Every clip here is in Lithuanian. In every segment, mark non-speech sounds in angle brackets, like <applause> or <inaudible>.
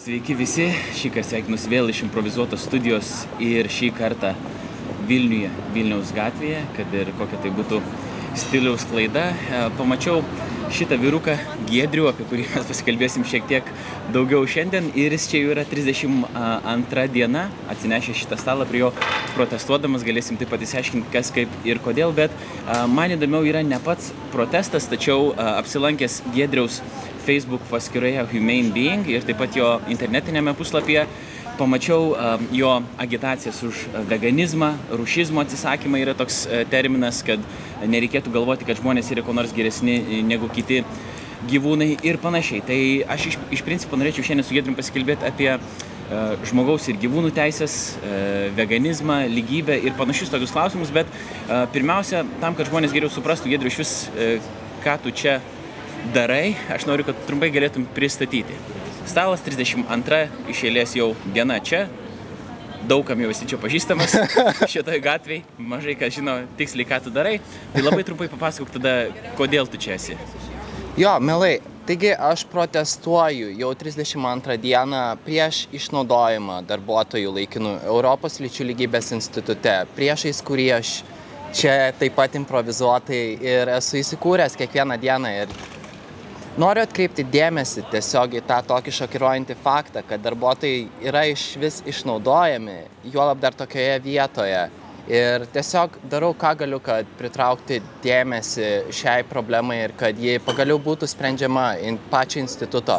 Sveiki visi, šį kartą sveikinus vėl iš improvizuotos studijos ir šį kartą Vilniuje, Vilniaus gatvėje, kad ir kokia tai būtų stiliaus klaida. E, pamačiau šitą vyruką Giedrių, apie kurį mes pasikalbėsim šiek tiek daugiau šiandien. Ir jis čia jau yra 32 diena, atsinešė šitą stalą prie jo protestuodamas, galėsim taip pat įsiaiškinti, kas kaip ir kodėl. Bet man įdomiau yra ne pats protestas, tačiau apsilankęs Giedriaus Facebook paskyroje Humane Being ir taip pat jo internetinėme puslapyje pamačiau jo agitacijas už veganizmą, rušizmo atsisakymą yra toks terminas, kad nereikėtų galvoti, kad žmonės yra ko nors geresni negu kiti gyvūnai ir panašiai. Tai aš iš, iš principo norėčiau šiandien su Gedrim pasikalbėti apie žmogaus ir gyvūnų teisės, veganizmą, lygybę ir panašius tokius klausimus, bet pirmiausia, tam, kad žmonės geriau suprastų, Gedriu, iš vis, ką tu čia darai, aš noriu, kad trumpai galėtum pristatyti. Stalas 32 iš eilės jau diena čia, daugam jau esi čia pažįstamas <laughs> šitoj gatvėj, mažai kas žino tiksliai, ką tu darai. Tai labai trumpai papasakok tada, kodėl tu čia esi. Jo, mielai, taigi aš protestuoju jau 32 dieną prieš išnaudojimą darbuotojų laikinų Europos lyčių lygybės institute, priešais kurį aš čia taip pat improvizuotai ir esu įsikūręs kiekvieną dieną ir Noriu atkreipti dėmesį tiesiog į tą tokį šokiruojantį faktą, kad darbuotojai yra iš vis išnaudojami, juolab dar tokioje vietoje. Ir tiesiog darau, ką galiu, kad pritraukti dėmesį šiai problemai ir kad ji pagaliau būtų sprendžiama in pačio instituto.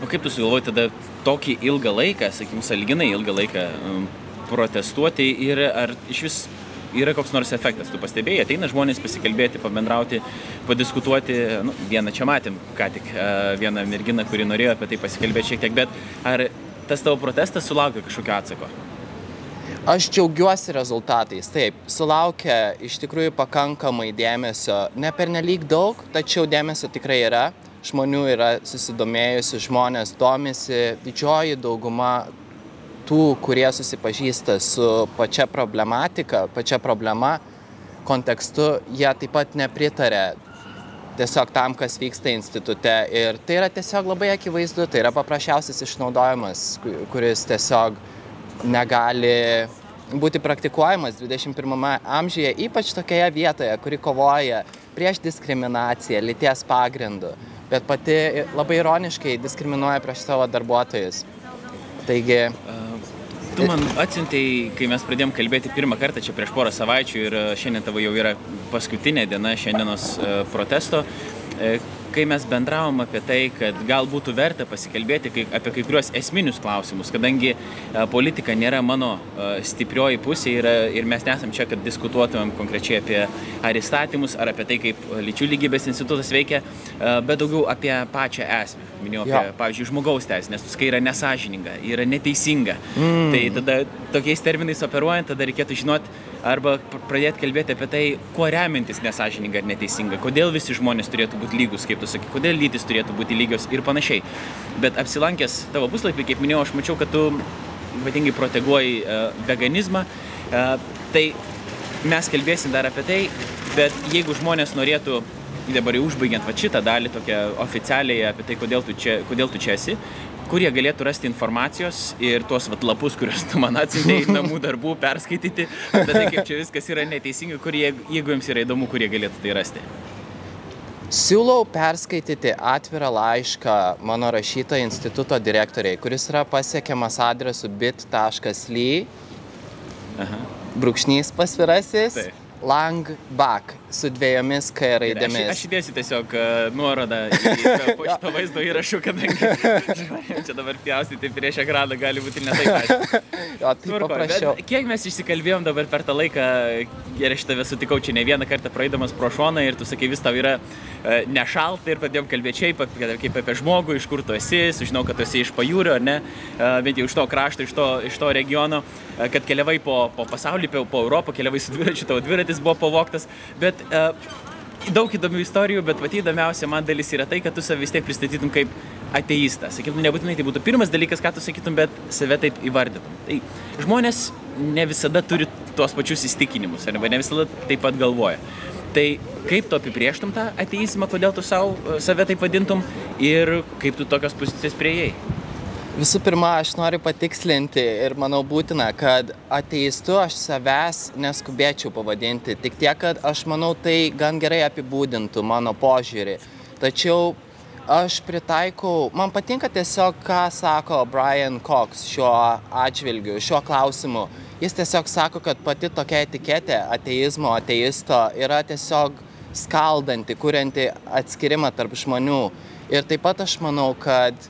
O kaip tu sugalvoji tada tokį ilgą laiką, sakykim, salginai ilgą laiką um, protestuoti ir ar iš vis yra koks nors efektas. Tu pastebėjai, ateina žmonės pasikalbėti, pabendrauti, padiskutuoti. Nu, vieną čia matėm, ką tik e, vieną merginą, kuri norėjo apie tai pasikalbėti šiek tiek, bet ar tas tavo protestas sulaukia kažkokio atsako? Aš džiaugiuosi rezultatais. Taip, sulaukia iš tikrųjų pakankamai dėmesio. Ne per nelik daug, tačiau dėmesio tikrai yra. Žmonių yra susidomėjusi, žmonės domisi, didžioji dauguma tų, kurie susipažįsta su pačia problematika, pačia problema, kontekstu, jie taip pat nepritarė tiesiog tam, kas vyksta institute. Ir tai yra tiesiog labai akivaizdu, tai yra paprasčiausias išnaudojimas, kuris tiesiog negali būti praktikuojamas 21 amžiuje, ypač tokioje vietoje, kuri kovoja prieš diskriminaciją, lyties pagrindų, bet pati labai ironiškai diskriminuoja prieš savo darbuotojus. Taigi, Tu man atsintėjai, kai mes pradėjom kalbėti pirmą kartą čia prieš porą savaičių ir e, šiandien tavo jau yra paskutinė diena šiandienos e, protesto. E, kai mes bendravom apie tai, kad gal būtų verta pasikalbėti kai, apie kai kuriuos esminius klausimus, kadangi a, politika nėra mano a, stiprioji pusė ir, ir mes nesam čia, kad diskutuotumėm konkrečiai apie ar įstatymus, ar apie tai, kaip lyčių lygybės institutas veikia, a, bet daugiau apie pačią esmę. Minėjau apie, ja. pavyzdžiui, žmogaus teisę, nes kai yra nesažininga, yra neteisinga. Mm. Tai tada tokiais terminais operuojant, tada reikėtų žinoti, arba pradėti kalbėti apie tai, kuo remintis nesažininga ar neteisinga, kodėl visi žmonės turėtų būti lygus, kaip tu sakai, kodėl lytis turėtų būti lygios ir panašiai. Bet apsilankęs tavo puslapį, kaip minėjau, aš mačiau, kad tu ypatingai proteguoji uh, veganizmą. Uh, tai mes kalbėsim dar apie tai, bet jeigu žmonės norėtų dabar jau užbaigiant va šitą dalį tokią oficialiai apie tai, kodėl tu čia, kodėl tu čia esi, kur jie galėtų rasti informacijos ir tuos vat, lapus, kuriuos tu man atsintėjai <laughs> namų darbų perskaityti, tai, kaip čia viskas yra neteisinga, kur jie, jeigu jums yra įdomu, kur jie galėtų tai rasti. Siūlau perskaityti atvirą laišką mano rašyto instituto direktoriai, kuris yra pasiekiamas adresu bit.ly, brūkšnys pasvirasis. Langbak su dviejomis K raidėmis. Aš, aš įdėsiu tiesiog uh, nuorodą į <laughs> šito vaizdo įrašų, kadangi čia dabar pjaustyti prieš ekraną gali būti ne taip. <laughs> jo, tai paprašiau. Kiek mes išsikalbėjom dabar per tą laiką, ir aš tave sutikau čia ne vieną kartą praeidamas pro šoną ir tu sakai, vis tau yra uh, nešalta ir pradėjom kalbėti kaip apie žmogų, iš kur tu esi, sužinau, kad tu esi iš pajūrio, ar ne, uh, bent jau iš to krašto, iš to, iš to regiono, kad keliavai po, po pasaulį, po, po Europą, keliavai su dviračiu, tavo dviratis buvo pavoktas, bet uh, daug įdomių istorijų, bet pati įdomiausia man dalis yra tai, kad tu save vis tiek pristatytum kaip ateistas. Sakytum, nebūtinai tai būtų pirmas dalykas, ką tu sakytum, bet save taip įvardytum. Tai žmonės ne visada turi tuos pačius įstikinimus, arba ne visada taip pat galvoja. Tai kaip tu apibrieštum tą ateizmą, kodėl tu savo, save taip vadintum ir kaip tu tokios pozicijos prieėjai? Visų pirma, aš noriu patikslinti ir manau būtina, kad ateistu aš savęs neskubėčiau pavadinti. Tik tiek, kad aš manau tai gan gerai apibūdintų mano požiūrį. Tačiau aš pritaikau, man patinka tiesiog, ką sako Brian Cox šiuo atžvilgiu, šiuo klausimu. Jis tiesiog sako, kad pati tokia etiketė ateizmo, ateisto yra tiesiog skaldanti, kurianti atskirimą tarp žmonių. Ir taip pat aš manau, kad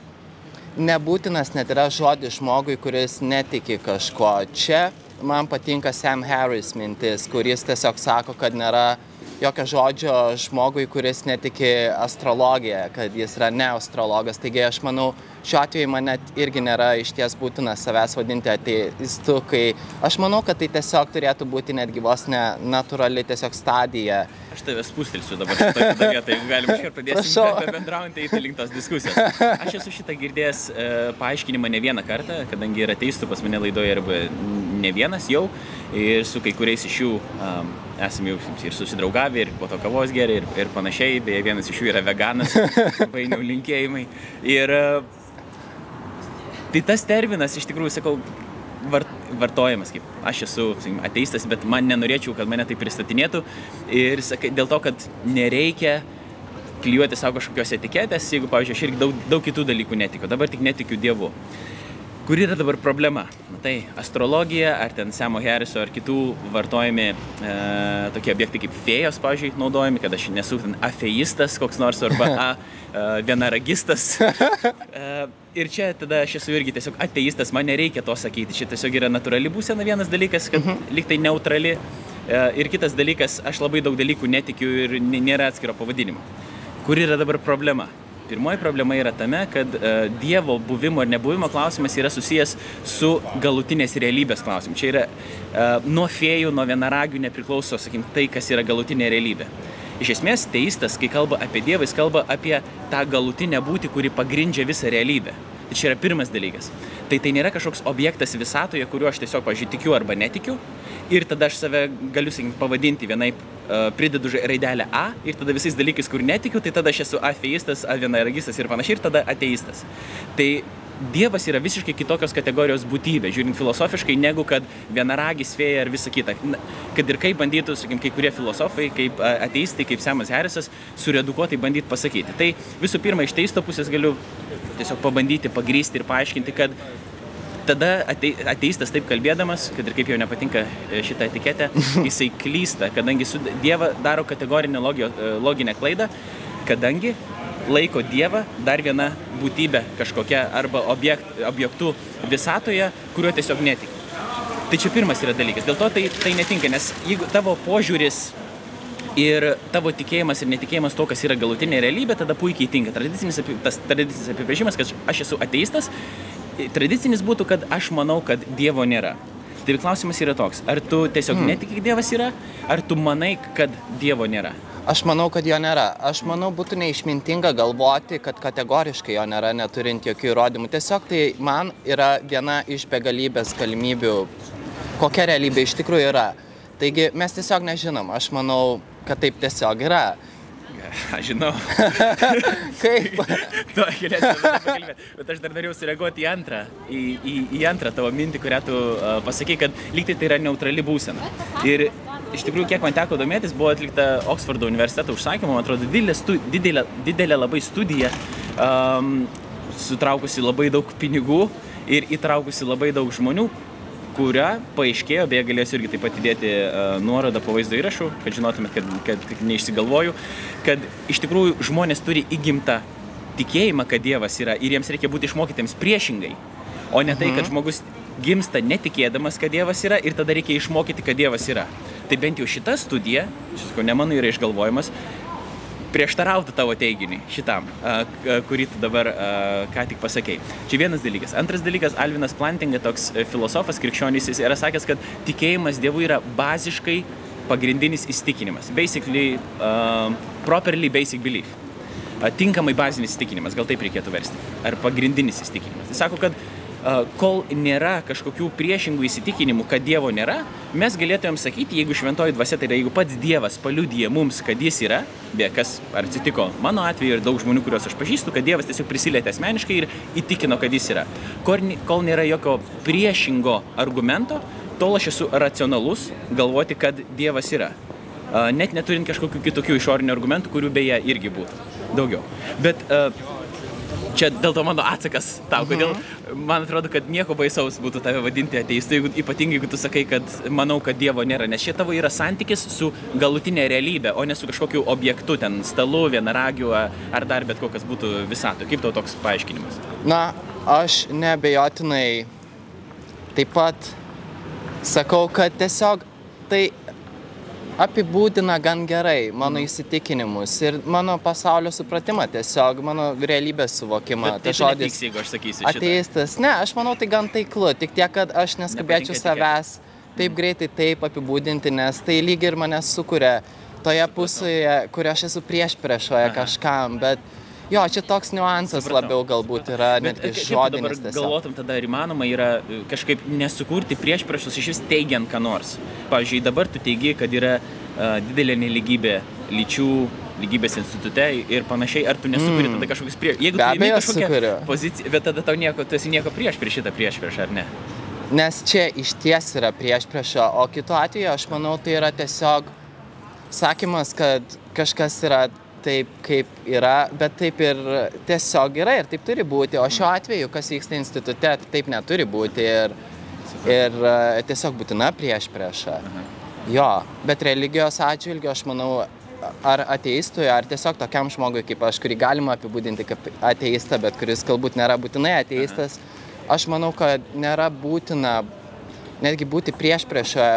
nebūtinas net yra žodis žmogui, kuris netiki kažko. Čia man patinka Sam Harris mintis, kuris tiesiog sako, kad nėra jokio žodžio žmogui, kuris netiki astrologiją, kad jis yra ne astrologas. Taigi aš manau, šiuo atveju man net irgi nėra iš ties būtina savęs vadinti ateistu, kai aš manau, kad tai tiesiog turėtų būti netgi vos ne natūrali tiesiog stadija. Aš tave spustelsiu dabar šitoje vietoje, jeigu galim iškart pradėti <laughs> bendraujant eiti link tos diskusijos. Aš esu šitą girdėjęs e, paaiškinimą ne vieną kartą, kadangi yra teistų pas mane laidoje arba ne vienas jau ir su kai kuriais iš jų um, esame jau ir susidraugavę, ir po to kavos geria, ir, ir panašiai. Beje, vienas iš jų yra veganas, <laughs> vainiau linkėjimai. Ir tai tas terminas, iš tikrųjų, sakau, vart, vartojamas, kaip aš esu sakykim, ateistas, bet man nenorėčiau, kad mane tai pristatinėtų. Ir sakai, dėl to, kad nereikia klijuoti savo kažkokios etiketės, jeigu, pavyzdžiui, aš irgi daug, daug kitų dalykų netikiu, dabar tik netikiu Dievu. Kur yra dabar problema? Tai astrologija, ar ten Semo Harriso, ar kitų vartojami e, tokie objektai kaip fėjos, pavyzdžiui, naudojami, kad aš nesu ten afeistas koks nors, arba <laughs> a, e, vienaragistas. <laughs> e, ir čia tada aš esu irgi tiesiog ateistas, man nereikia to sakyti. Čia tiesiog yra natūrali būsena vienas dalykas, kad mhm. liktai neutrali. E, ir kitas dalykas, aš labai daug dalykų netikiu ir nėra atskiro pavadinimo. Kur yra dabar problema? Pirmoji problema yra tame, kad uh, Dievo buvimo ar nebuvimo klausimas yra susijęs su galutinės realybės klausimu. Čia yra uh, nuo fėjų, nuo vienaragių nepriklauso, sakykim, tai, kas yra galutinė realybė. Iš esmės, teistas, kai kalba apie Dievą, jis kalba apie tą galutinę būtį, kuri pagrindžia visą realybę. Tai čia yra pirmas dalykas. Tai tai nėra kažkoks objektas visatoje, kuriuo aš tiesiog, pažiūrėjau, tikiu arba netikiu. Ir tada aš save galiu, sakykim, pavadinti vienaip pridedu raidelę A ir tada visais dalykais, kur netikiu, tai tada aš esu ateistas, vienaragistas ir panašiai, ir tada ateistas. Tai Dievas yra visiškai kitokios kategorijos būtybė, žiūrint filosofiškai, negu kad vienaragis fėja ar visa kita. Kad ir kaip bandytų, sakykim, kai kurie filosofai, kaip ateistai, kaip Semas Harrisas, suredukuotai bandyti pasakyti. Tai visų pirma, iš teisto pusės galiu tiesiog pabandyti pagrysti ir paaiškinti, kad tada ateistas taip kalbėdamas, kad ir kaip jau nepatinka e, šitą etiketę, <laughs> jisai klysta, kadangi su Dievą daro kategorinę logio, e, loginę klaidą, kadangi laiko Dievą dar viena būtybė kažkokia arba objekt, objektų visatoje, kuriuo tiesiog netiki. Tai čia pirmas yra dalykas. Dėl to tai, tai netinka, nes jeigu tavo požiūris ir tavo tikėjimas ir netikėjimas to, kas yra galutinė realybė, tada puikiai tinka. Tradicinis, tas tradicinis apibrėžimas, kad aš esu ateistas tradicinis būtų, kad aš manau, kad Dievo nėra. Tai klausimas yra toks, ar tu tiesiog hmm. netiki, kad Dievas yra, ar tu manai, kad Dievo nėra? Aš manau, kad jo nėra. Aš manau, būtų neišmintinga galvoti, kad kategoriškai jo nėra, neturint jokių įrodymų. Tiesiog tai man yra viena iš begalybės galimybių, kokia realybė iš tikrųjų yra. Taigi mes tiesiog nežinom. Aš manau, kad taip tiesiog yra. <laughs> Aš žinau. <laughs> Kaip? <laughs> galėsime pakalbėti. Bet aš dar norėjau sureaguoti į antrą, į, į, į antrą tavo mintį, kurią tu uh, pasakai, kad lygtai tai yra neutrali būsena. Ir iš tikrųjų, kiek man teko domėtis, buvo atlikta Oksfordo universiteto užsakymu, man atrodo, didelė, stu, didelė, didelė labai studija, um, sutraukusi labai daug pinigų ir įtraukusi labai daug žmonių, kurią paaiškėjo, beje, galėsiu irgi taip pat įdėti uh, nuorodą po vaizdo įrašų, kad žinotumėt, kad, kad, kad neišsigalvoju, kad iš tikrųjų žmonės turi įgimtą tikėjimą, kad Dievas yra ir jiems reikia būti išmokytiems priešingai, o ne tai, kad mhm. žmogus gimsta netikėdamas, kad Dievas yra ir tada reikia išmokyti, kad Dievas yra. Tai bent jau šita studija, šis, ne mano yra išgalvojimas, prieštarautų tavo teiginiui šitam, kurį tu dabar ką tik pasakėjai. Čia vienas dalykas. Antras dalykas, Alvinas Plantinga, toks e, filosofas, krikščionys, jis yra sakęs, kad tikėjimas Dievu yra baziškai pagrindinis įstikinimas. Basically, uh, properly basic belief. Uh, tinkamai bazinis įstikinimas, gal taip reikėtų versti. Ar pagrindinis įstikinimas. Jis sako, kad kol nėra kažkokių priešingų įsitikinimų, kad Dievo nėra, mes galėtumėm sakyti, jeigu šventoji dvasia, tai yra jeigu pats Dievas paliudyja mums, kad jis yra, be kas atsitiko mano atveju ir daug žmonių, kuriuos aš pažįstu, kad Dievas tiesiog prisilietė asmeniškai ir įtikino, kad jis yra. Kol nėra jokio priešingo argumento, tol aš esu racionalus galvoti, kad Dievas yra. Net neturint kažkokių kitokių išorinių argumentų, kurių beje irgi būtų daugiau. Bet uh, čia dėl to mano atsakas tau, kodėl mhm. man atrodo, kad nieko baisaus būtų tave vadinti ateistu, jeigu, ypatingai jeigu tu sakai, kad manau, kad Dievo nėra, nes šie tavo yra santykis su galutinė realybė, o ne su kažkokiu objektu, ten stalu, vienaragiu ar dar bet kokias būtų visato. Kaip tau toks paaiškinimas? Na, aš nebejotinai taip pat sakau, kad tiesiog tai apibūdina gan gerai mano mm. įsitikinimus ir mano pasaulio supratimą tiesiog, mano realybės suvokimą. Bet tai žodis, nepyks, jeigu aš sakysiu. Ateistas. Ne, aš manau tai gan taiklu, tik tiek, kad aš neskubėčiau savęs taip greitai taip apibūdinti, nes tai lyg ir mane sukuria toje pusėje, kur aš esu prieš priešoje kažkam, bet Jo, čia toks niuansas Supratau. labiau galbūt yra netgi žodinis. Galvotum tada ar įmanoma yra e, kažkaip nesukurti prieš priešus iš vis teigiant ką nors. Pavyzdžiui, dabar tu teigi, kad yra uh, didelė neligybė lyčių lygybės institute ir panašiai, ar tu nesukuri mm. tada kažkokius prieš... Jeigu Be imi kažkokią poziciją, bet tada tau nieko, tu esi nieko prieš prieš šitą prieš prieš, ar ne? Nes čia iš ties yra prieš priešo, o kitu atveju aš manau tai yra tiesiog sakymas, kad kažkas yra taip, kaip yra, bet taip ir tiesiog yra ir taip turi būti. O šiuo atveju, kas vyksta institute, taip neturi būti ir, ir e, tiesiog būtina prieš priešą. Jo, bet religijos atžvilgiu aš manau, ar ateistui, ar tiesiog tokiam žmogui kaip aš, kurį galima apibūdinti kaip ateistą, bet kuris galbūt nėra būtinai ateistas, aš manau, kad nėra būtina netgi būti prieš priešą,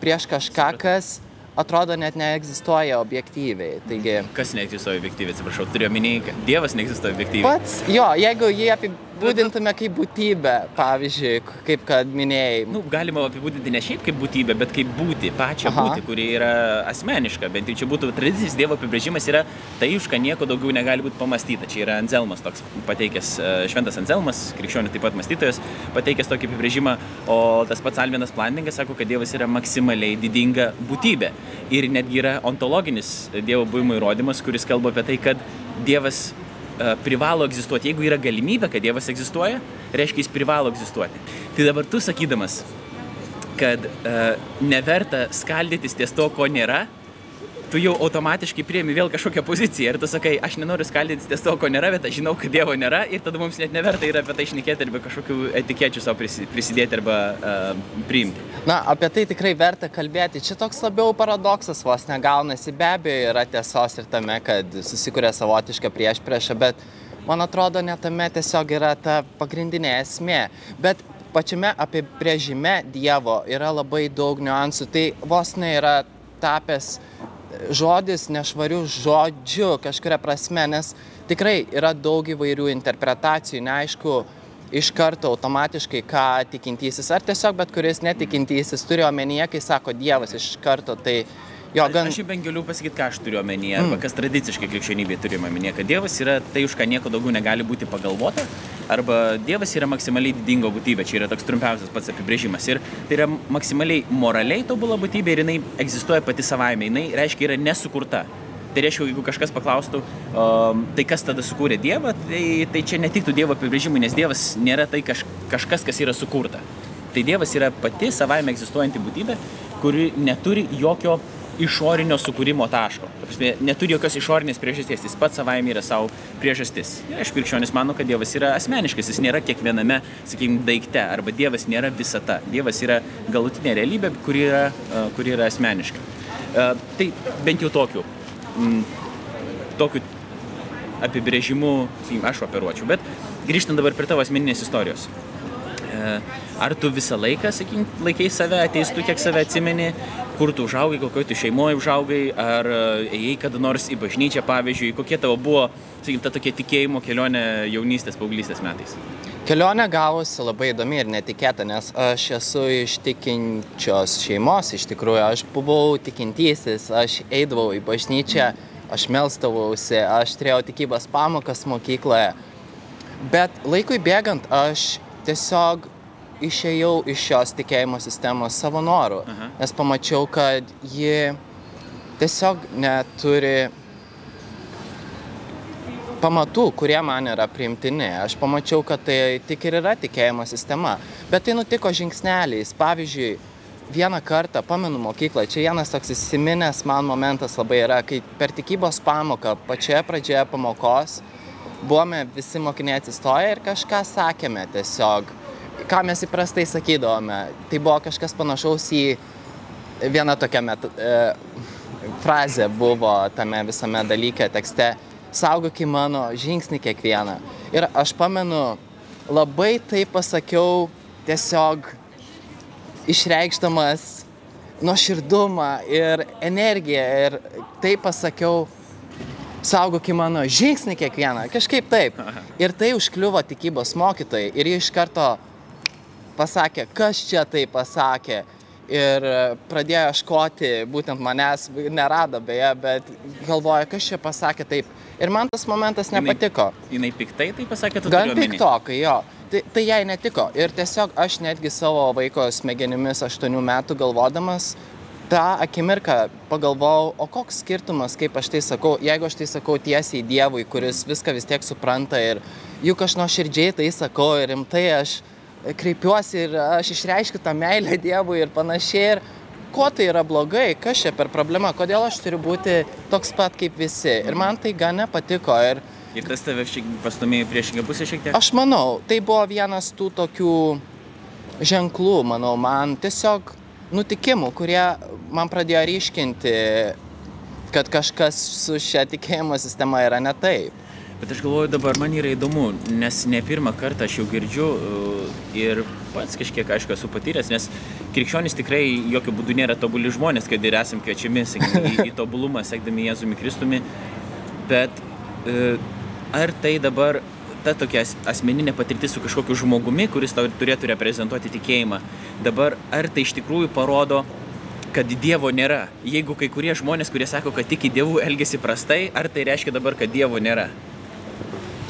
prieš kažką, kas atrodo net neegzistuoja objektyviai. Taigi... Kas neegzistuoja objektyviai, atsiprašau, turiu omeny, kad Dievas neegzistuoja objektyviai. Pats, jo, jeigu jį apibūdinti apibūdintume kaip būtybę, pavyzdžiui, kaip kad minėjai. Nu, galima apibūdinti ne šiaip kaip būtybę, bet kaip būti, pačią Aha. būti, kuri yra asmeniška. Bent jau čia būtų tradicinis Dievo apibrėžimas yra tai, už ką nieko daugiau negali būti pamastyta. Čia yra Anzelmas toks pateikęs, e, šventas Anzelmas, krikščionių taip pat mąstytojas, pateikęs tokį apibrėžimą, o tas pats Alvinas Plandingas sako, kad Dievas yra maksimaliai didinga būtybė. Ir netgi yra ontologinis Dievo buvimo įrodymas, kuris kalba apie tai, kad Dievas privalo egzistuoti. Jeigu yra galimybė, kad Dievas egzistuoja, reiškia, jis privalo egzistuoti. Tai dabar tu sakydamas, kad uh, neverta skaldytis ties to, ko nėra, tu jau automatiškai priemi vėl kažkokią poziciją ir tu sakai, aš nenoriu skaldytis ties to, ko nėra, bet aš žinau, kad Dievo nėra ir tada mums net neverta yra apie tai išnekėti arba kažkokių etikečių savo prisidėti arba uh, priimti. Na, apie tai tikrai verta kalbėti. Čia toks labiau paradoksas vos negaunasi. Be abejo, yra tiesos ir tame, kad susikuria savotišką prieš priešą, bet man atrodo, net tame tiesiog yra ta pagrindinė esmė. Bet pačiame apibrėžime Dievo yra labai daug niuansų. Tai vos ne yra tapęs žodis nešvarių žodžių kažkuria prasme, nes tikrai yra daug įvairių interpretacijų, neaišku, iš karto automatiškai, ką tikintysis, ar tiesiog bet kuris netikintysis turi omenyje, kai sako Dievas iš karto, tai Jo, gan... Aš, aš bent galiu pasakyti, ką aš turiu omenyje, mm. arba kas tradiciškai krikščionybėje turime omenyje, kad Dievas yra tai, už ką nieko daugiau negali būti pagalvota, arba Dievas yra maksimaliai didingo būtybė, čia yra toks trumpiausias pats apibrėžimas. Ir tai yra maksimaliai moraliai tobula būtybė ir jinai egzistuoja pati savaime, jinai reiškia yra nesukurta. Tai reiškia, jeigu kažkas paklaustų, um, tai kas tada sukūrė Dievą, tai, tai čia netiktų Dievo apibrėžimui, nes Dievas nėra tai kaž, kažkas, kas yra sukurta. Tai Dievas yra pati savaime egzistuojanti būtybė, kuri neturi jokio išorinio sukūrimo taško. Prasme, neturi jokios išorinės priežasties, jis pats savaime yra savo priežastis. Ir aišku, krikščionis mano, kad Dievas yra asmeniškas, jis nėra kiekviename, sakykime, daikte, arba Dievas nėra visata. Dievas yra galutinė realybė, kuri yra, uh, kuri yra asmeniška. Uh, tai bent jau tokiu, mm, tokiu apibrėžimu, sakykime, aš operuočiau. Bet grįžtant dabar prie tavo asmeninės istorijos. E, ar tu visą laiką, sakykim, laikai save, ateistų, kiek save atsimeni, kur tu užaugai, kokioje tu šeimoje užaugai, ar e, ėjai kada nors į bažnyčią, pavyzdžiui, kokie tavo buvo, sakykim, ta tokia tikėjimo kelionė jaunystės, paauglystės metais? Kelionė gavosi labai įdomi ir netikėta, nes aš esu iš tikinčios šeimos, iš tikrųjų, aš buvau tikintysis, aš eidavau į bažnyčią, aš melstavausi, aš turėjau tikybos pamokas mokykloje. Bet laikui bėgant aš tiesiog išėjau iš šios tikėjimo sistemos savo noru, Aha. nes pamačiau, kad ji tiesiog neturi pamatų, kurie man yra priimtini. Aš pamačiau, kad tai tik ir yra tikėjimo sistema. Bet tai nutiko žingsneliais. Pavyzdžiui, vieną kartą, pamenu mokyklą, čia vienas toks įsiminęs man momentas labai yra, kai per tikybos pamoką, pačioje pradžioje pamokos, buvome visi mokiniai atsistoję ir kažką sakėme tiesiog, ką mes įprastai sakydavome. Tai buvo kažkas panašaus į vieną tokią met, e, frazę buvo tame visame dalyke tekste saugoki mano žingsnį kiekvieną. Ir aš pamenu, labai tai pasakiau tiesiog išreikšdamas nuoširdumą ir energiją. Ir tai pasakiau, saugoki mano žingsnį kiekvieną. Kažkaip taip. <laughs> Ir tai užkliuvo tikybos mokytojai. Ir jie iš karto pasakė, kas čia tai pasakė. Ir pradėjo ieškoti būtent manęs, nerado beje, bet galvoja, kas čia pasakė taip. Ir man tas momentas nepatiko. Jinai piktai tai pasakė, tu Gan piktokai, jo. Tai, tai jai netiko. Ir tiesiog aš netgi savo vaiko smegenimis 8 metų galvodamas, tą akimirką pagalvojau, o koks skirtumas, kaip aš tai sakau, jeigu aš tai sakau tiesiai Dievui, kuris viską vis tiek supranta ir juk aš nuoširdžiai tai sakau ir rimtai aš kreipiuosi ir aš išreiškiu tą meilę Dievui ir panašiai. Ir kuo tai yra blogai, kas čia per problema, kodėl aš turiu būti toks pat kaip visi. Ir man tai gan nepatiko. Ir Ir tas tave pastumėjo į priešingą pusę šiek tiek? Aš manau, tai buvo vienas tų tokių ženklų, manau, man tiesiog nutikimų, kurie man pradėjo ryškinti, kad kažkas su šia tikėjimo sistema yra ne taip. Bet aš galvoju dabar, man yra įdomu, nes ne pirmą kartą aš jau girdžiu uh, ir pats kažkiek, aišku, esu patyręs, nes krikščionys tikrai jokių būdų nėra tobuli žmonės, kad ir esam kviečiami sakykime, į, į tobulumą, sekdami Jėzumi Kristumi. Bet uh, ar tai dabar ta tokia as- asmeninė patirtis su kažkokiu žmogumi, kuris tau turėtų reprezentuoti tikėjimą, dabar ar tai iš tikrųjų parodo, kad Dievo nėra. Jeigu kai kurie žmonės, kurie sako, kad tiki Dievu, elgesi prastai, ar tai reiškia dabar, kad Dievo nėra?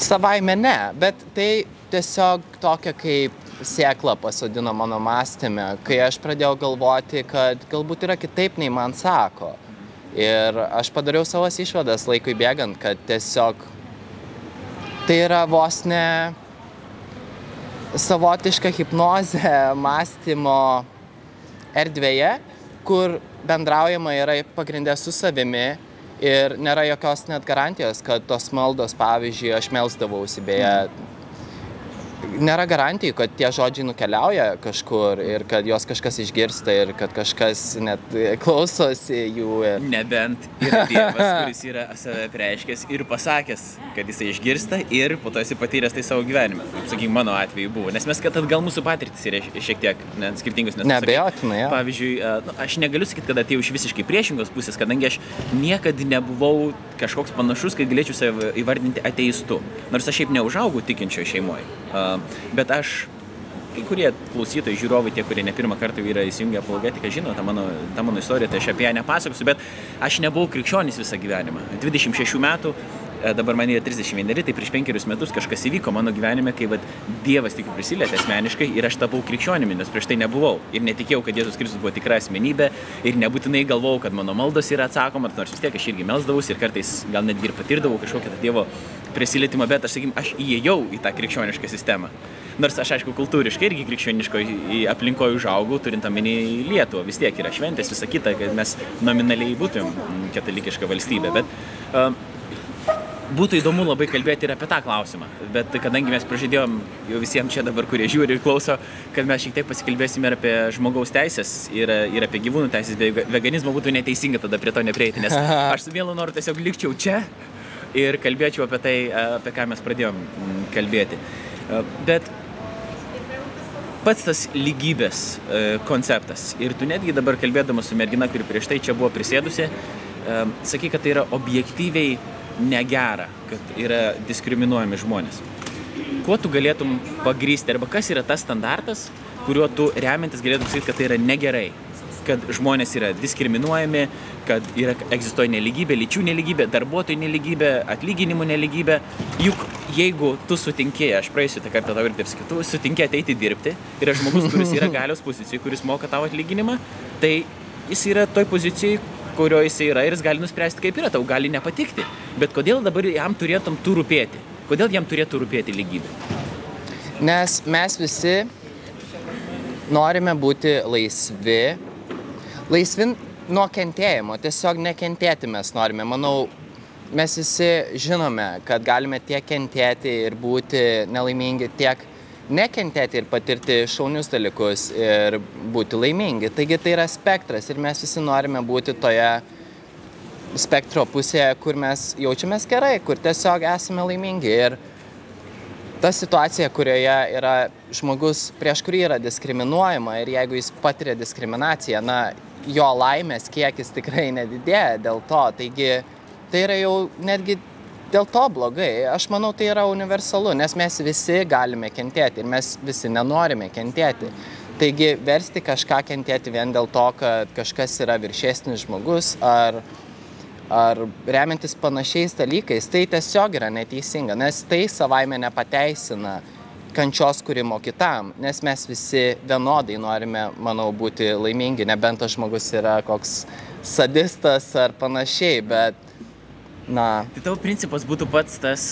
Savaime ne, bet tai tiesiog tokia kaip sėkla pasodino mano mąstymę, kai aš pradėjau galvoti, kad galbūt yra kitaip nei man sako. Ir aš padariau savas išvadas laikui bėgant, kad tiesiog tai yra vos ne savotiška hipnozė <laughs> mąstymo erdvėje, kur bendraujama yra pagrindę su savimi ir nėra jokios net garantijos, kad tos maldos, pavyzdžiui, aš melsdavausi, beje, nėra garantijų, kad tie žodžiai nukeliauja kažkur ir kad juos kažkas išgirsta ir kad kažkas net klausosi jų. Ir... Nebent yra Dievas, kuris yra save preiškęs ir pasakęs, kad jisai išgirsta ir po to esi patyręs tai savo gyvenime. Kaip sakykim, mano atveju buvo. Nes mes, kad gal mūsų patirtis yra šiek tiek net sakai, Neabejotinai, jo. Pavyzdžiui, e, nu, aš negaliu sakyti, kad atėjau iš visiškai priešingos pusės, kadangi aš niekada nebuvau kažkoks panašus, kad galėčiau save įvardinti ateistu. Nors aš šiaip neužaugau tikinčioje šeimoje. Bet aš, kai kurie klausytojai, žiūrovai, tie, kurie ne pirmą kartą yra įsijungę apologetiką, žino tą mano, tą mano istoriją, tai aš apie ją nepasakosiu, bet aš nebuvau krikščionis visą gyvenimą. 26 metų e, dabar man yra 31, tai prieš penkerius metus kažkas įvyko mano gyvenime, kai vat, Dievas tik prisilietė asmeniškai ir aš tapau krikščionimi, nes prieš tai nebuvau. Ir netikėjau, kad Jėzus Kristus buvo tikra asmenybė ir nebūtinai galvojau, kad mano maldos yra atsakomas, nors vis tiek aš irgi melsdavausi ir kartais gal netgi ir patirdavau kažkokią Dievo prisilietimą, bet aš, sakykim, aš įėjau į tą krikščionišką sistemą. Nors aš, aišku, kultūriškai irgi krikščioniškoje aplinkoje užaugau, turint omeny Lietuvą, vis tiek yra šventės, visa kita, kad mes nominaliai būtumėm katalikiška valstybė. Bet uh, būtų įdomu labai kalbėti ir apie tą klausimą. Bet kadangi mes pražydėjom jau visiems čia dabar, kurie žiūri ir klauso, kad mes šiek tiek pasikalbėsime ir apie žmogaus teisės, ir, ir apie gyvūnų teisės, bei veganizmo būtų neteisinga tada prie to neprieiti, nes <laughs> aš su vienu noru tiesiog likčiau čia ir kalbėčiau apie tai, apie ką mes pradėjom mm, kalbėti. Bet pats tas lygybės e, konceptas. Ir tu netgi dabar kalbėdamas su mergina, kuri prieš tai čia buvo prisėdusi, e, sakai, kad tai yra objektyviai negera, kad yra diskriminuojami žmonės. Kuo tu galėtum pagrysti, arba kas yra tas standartas, kuriuo tu remiantis galėtum sakyti, kad tai yra negerai, kad žmonės yra diskriminuojami, kad yra, egzistuoja neligybė, lyčių neligybė, darbuotojų neligybė, atlyginimų neligybė. Juk jeigu tu sutinkėjai, aš praeisiu tą kartą tau ir taip sakytų, sutinkėjai ateiti dirbti, yra žmogus, kuris yra galios pozicijoje, kuris moka tavo atlyginimą, tai jis yra toj pozicijai, kurioje jis yra ir jis gali nuspręsti, kaip yra, tau gali nepatikti. Bet kodėl dabar jam turėtum tu rūpėti? Kodėl jam turėtų rūpėti lygybė? Nes mes visi norime būti laisvi, laisvi nuo kentėjimo, tiesiog nekentėti mes norime. Manau, mes visi žinome, kad galime tiek kentėti ir būti nelaimingi, tiek nekentėti ir patirti šaunius dalykus ir būti laimingi. Taigi tai yra spektras ir mes visi norime būti toje spektro pusėje, kur mes jaučiamės gerai, kur tiesiog esame laimingi. Ir ta situacija, kurioje yra žmogus, prieš kurį yra diskriminuojama ir jeigu jis patiria diskriminaciją, na, jo laimės kiekis tikrai nedidėja dėl to. Taigi tai yra jau netgi dėl to blogai. Aš manau, tai yra universalu, nes mes visi galime kentėti ir mes visi nenorime kentėti. Taigi versti kažką kentėti vien dėl to, kad kažkas yra viršesnis žmogus ar, ar remiantis panašiais dalykais, tai tiesiog yra neteisinga, nes tai savaime nepateisina kančios kūrimo kitam, nes mes visi vienodai norime, manau, būti laimingi, nebent tas žmogus yra koks sadistas ar panašiai, bet, na. Tai tavo principas būtų pats tas,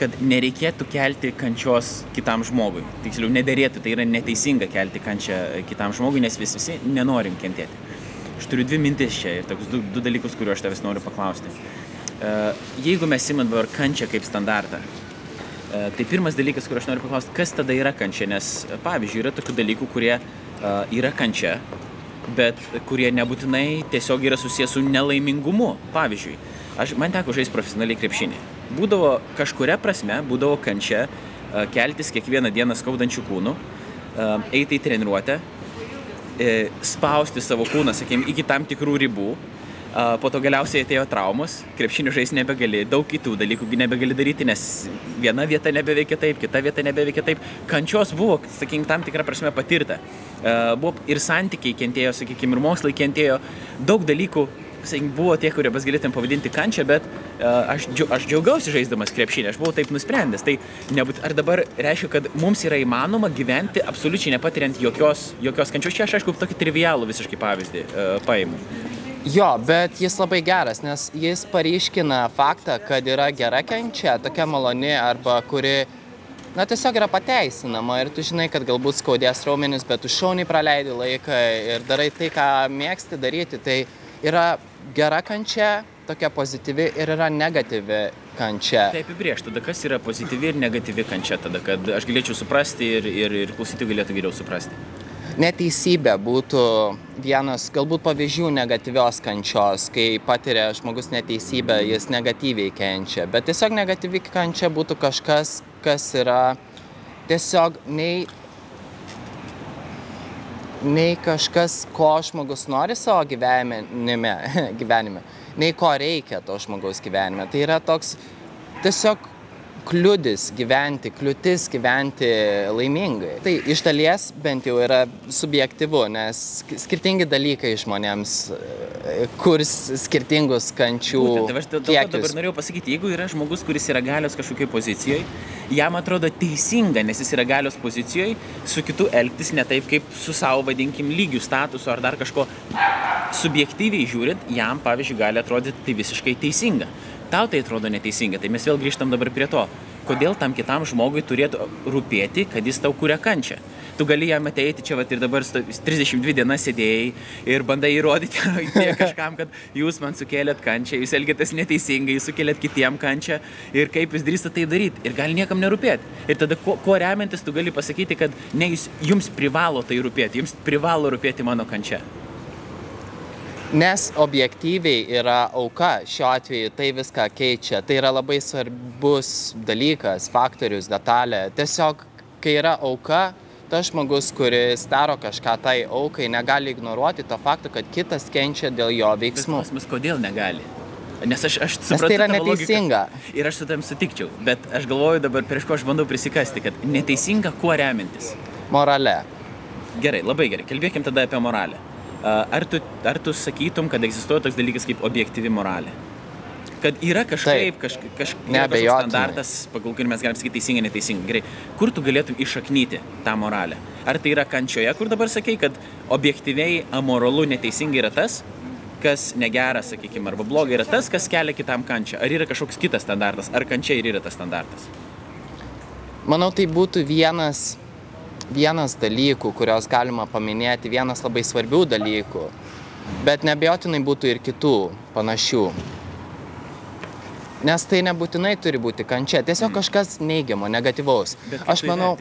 kad nereikėtų kelti kančios kitam žmogui. Tiksliau, nederėtų, tai yra neteisinga kelti kančią kitam žmogui, nes vis visi nenorim kentėti. Aš turiu dvi mintis čia ir tokius du, du dalykus, kuriuos aš tavęs noriu paklausti. Jeigu mes imam dabar kančią kaip standartą, E, tai pirmas dalykas, kur aš noriu paklausti, kas tada yra kančia, nes pavyzdžiui, yra tokių dalykų, kurie yra kančia, bet kurie nebūtinai tiesiog yra susijęs su nelaimingumu. Pavyzdžiui, aš, man teko žaisti profesionaliai krepšinį. Būdavo kažkuria prasme, būdavo kančia keltis kiekvieną dieną skaudančių kūnų, eiti į treniruotę, spausti savo kūną, sakykime, iki tam tikrų ribų, Po to galiausiai atėjo traumos, krepšinio žaisti nebegali, daug kitų dalykų nebegali daryti, nes viena vieta nebeveikia taip, kita vieta nebeveikia taip. Kančios buvo, sakykime, tam tikrą prasme patirta. Buvo ir santykiai kentėjo, sakykime, ir mokslai kentėjo, daug dalykų sakykime, buvo tie, kurie mes galėtum pavadinti kančią, bet aš, aš džiaugiausi žaisdamas krepšinį, aš buvau taip nusprendęs. Tai nebūt, ar dabar reiškia, kad mums yra įmanoma gyventi absoliučiai nepatiriant jokios, jokios kančios? Čia aš aišku tokį trivialų visiškai pavyzdį paimu. Jo, bet jis labai geras, nes jis paryškina faktą, kad yra gera kenčia, tokia maloni arba kuri, na, tiesiog yra pateisinama ir tu žinai, kad galbūt skaudės raumenis, bet tu šauniai praleidi laiką ir darai tai, ką mėgsti daryti. Tai yra gera kančia, tokia pozityvi ir yra negatyvi kančia. Tai apibrieš, tada kas yra pozityvi ir negatyvi kančia, tada kad aš galėčiau suprasti ir, ir, ir klausytojai galėtų geriau suprasti neteisybė būtų vienas galbūt pavyzdžių negatyvios kančios, kai patiria žmogus neteisybę, jis negatyviai kenčia. Bet tiesiog negatyvi kančia būtų kažkas, kas yra tiesiog nei, nei kažkas, ko žmogus nori savo gyvenime, <laughs> gyvenime, nei ko reikia to žmogaus gyvenime. Tai yra toks tiesiog kliudis gyventi, kliūtis gyventi laimingai. Tai iš dalies bent jau yra subjektivu, nes skirtingi dalykai žmonėms e, kurs skirtingus kančių. Būtent, tai aš dėl to dabar norėjau pasakyti, jeigu yra žmogus, kuris yra galios kažkokiai pozicijoje, jam atrodo teisinga, nes jis yra galios pozicijoje, su kitu elgtis ne taip, kaip su savo, vadinkim, lygių statusu ar dar kažko. Subjektyviai žiūrint, jam, pavyzdžiui, gali atrodyti tai visiškai teisinga tau tai atrodo neteisinga. Tai mes vėl grįžtam dabar prie to, kodėl tam kitam žmogui turėtų rūpėti, kad jis tau kuria kančią. Tu gali jam ateiti čia vat, ir dabar 32 dienas sėdėjai ir bandai įrodyti <laughs> kažkam, kad jūs man sukėlėt kančią, jūs elgėtės neteisingai, jūs sukėlėt kitiem kančią ir kaip jūs drįstate tai daryti. Ir gali niekam nerūpėti. Ir tada kuo, kuo remiantis tu gali pasakyti, kad ne, jūs, jums privalo tai rūpėti, jums privalo rūpėti mano kančia. Nes objektyviai yra auka, šiuo atveju tai viską keičia. Tai yra labai svarbus dalykas, faktorius, detalė. Tiesiog, kai yra auka, tas žmogus, kuris daro kažką tai aukai, negali ignoruoti to fakto, kad kitas kenčia dėl jo veiksmų. Klausimas, kodėl negali? Nes aš, aš suprantu. Nes tai yra neteisinga. Logiką, ir aš su tam sutikčiau, bet aš galvoju dabar, prieš ko aš bandau prisikasti, kad neteisinga kuo remintis. Morale. Gerai, labai gerai. Kalbėkim tada apie moralę. Ar tu, ar tu sakytum, kad egzistuoja toks dalykas kaip objektyvi moralė? Kad yra kažkaip, kažkaip, kažkaip standartas, pagal kurį mes galim sakyti teisingai, neteisingai. Gerai, kur tu galėtum išaknyti tą moralę? Ar tai yra kančioje, kur dabar sakai, kad objektyviai amoralu neteisingai yra tas, kas negera, sakykime, arba blogai yra tas, kas kelia kitam kančią. Ar yra kažkoks kitas standartas, ar kančia ir yra tas standartas? Manau, tai būtų vienas vienas dalykų, kurios galima paminėti, vienas labai svarbių dalykų, bet nebejotinai būtų ir kitų panašių. Nes tai nebūtinai turi būti kančia, tiesiog mm. kažkas neigiamo, negatyvaus. Aš manau,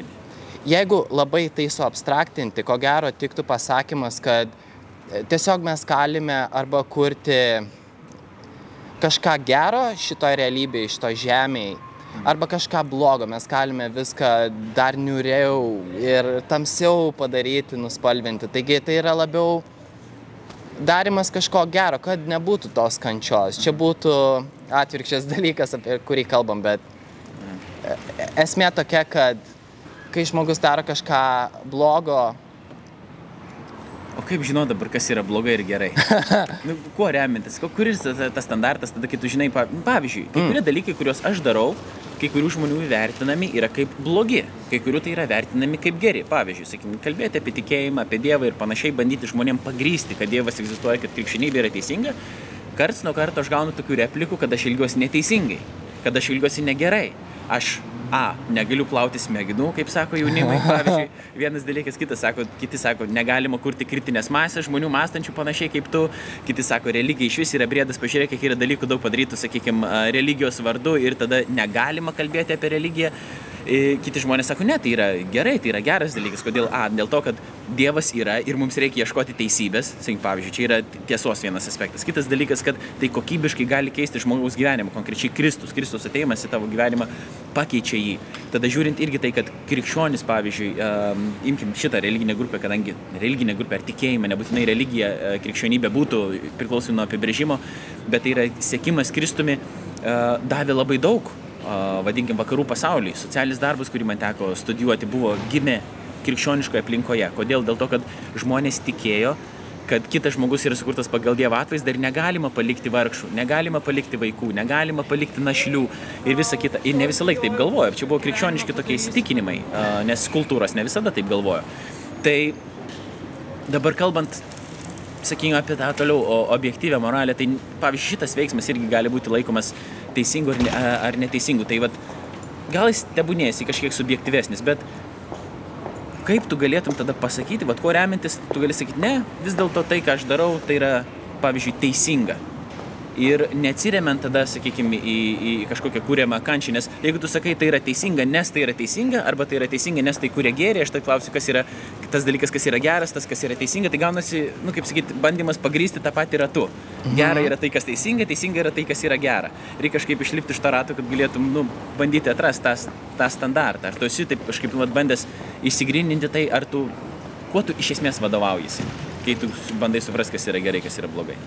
jeigu labai tai suabstraktinti, ko gero tiktų pasakymas, kad e, tiesiog mes galime arba kurti kažką gero šitoje realybėje, šitoje žemėje arba kažką blogo, mes galime viską dar niuriau ir tamsiau padaryti, nuspalvinti. Taigi tai yra labiau darimas kažko gero, kad nebūtų tos kančios. Čia būtų atvirkščias dalykas, apie kurį kalbam, bet esmė tokia, kad kai žmogus daro kažką blogo, O kaip žinau dabar, kas yra blogai ir gerai? <laughs> nu, kuo remintis? Kuris tas, tas standartas, tada, kai tu žinai, pavyzdžiui, kai kurie mm. dalykai, kuriuos aš darau, kai kurių žmonių vertinami yra kaip blogi, kai kurių tai yra vertinami kaip geri. Pavyzdžiui, sakykime, kalbėti apie tikėjimą, apie Dievą ir panašiai, bandyti žmonėm pagrysti, kad Dievas egzistuoja, kad krikščionybė yra teisinga, karts nuo karto aš gaunu tokių replikų, kad aš ilgiuosi neteisingai, kad aš ilgiuosi negerai. Aš A, negaliu plauti smegenų, kaip sako jaunimai, <laughs> pavyzdžiui, vienas dalykas, kitas sako, kiti sako, negalima kurti kritinės masės žmonių mąstančių panašiai kaip tu, kiti sako, religija iš vis yra brėdas, pažiūrėk, kiek yra dalykų daug padarytų, sakykime, religijos vardu ir tada negalima kalbėti apie religiją. Kiti žmonės sako, ne, tai yra gerai, tai yra geras dalykas. Kodėl? A, dėl to, kad Dievas yra ir mums reikia ieškoti teisybės. Sakyk, pavyzdžiui, čia yra tiesos vienas aspektas. Kitas dalykas, kad tai kokybiškai gali keisti žmogaus gyvenimą. Konkrečiai Kristus. Kristus ateimas į tavo gyvenimą pakeičia jį. Tada žiūrint irgi tai, kad krikščionis, pavyzdžiui, um, imkim šitą religinę grupę, kadangi religinė grupė ar tikėjimą, nebūtinai religija, uh, krikščionybė būtų priklausomai nuo apibrėžimo, bet tai yra sėkimas Kristumi, uh, davė labai daug vadinkim, vakarų pasauliui. Socialinis darbas, kurį man teko studijuoti, buvo gimė krikščioniškoje aplinkoje. Kodėl? Dėl to, kad žmonės tikėjo, kad kitas žmogus yra sukurtas pagal Dievo atvaizdą ir negalima palikti vargšų, negalima palikti vaikų, negalima palikti našlių ir visa kita. Ir ne visą laiką taip galvojo. Čia buvo krikščioniški tokie įsitikinimai, nes kultūros ne visada taip galvojo. Tai dabar kalbant sakykime, apie tą toliau objektyvę moralę, tai pavyzdžiui, šitas veiksmas irgi gali būti laikomas teisingu ar, ne, ar neteisingu. Tai vat, gal jis tebūnėsi kažkiek subjektyvesnis, bet kaip tu galėtum tada pasakyti, vat, kuo remintis, tu gali sakyti, ne, vis dėlto tai, ką aš darau, tai yra, pavyzdžiui, teisinga ir neatsiremiant tada, sakykime, į, į kažkokią kūriamą kančią, nes jeigu tu sakai, tai yra teisinga, nes tai yra teisinga, arba tai yra teisinga, nes tai kūrė gėrį, aš tai klausiu, kas yra tas dalykas, kas yra geras, tas, kas yra teisinga, tai gaunasi, nu, kaip sakyti, bandymas pagrysti tą patį ratu. Mhm. Gera yra tai, kas teisinga, teisinga yra tai, kas yra gera. Reikia kažkaip išlipti iš to rato, kad galėtum, nu, bandyti atrasti tą, tą standartą. Ar tu esi taip kažkaip, nu, bandęs įsigrininti tai, ar tu, kuo tu iš esmės vadovaujasi, kai tu bandai suprasti, kas yra gerai, kas yra blogai.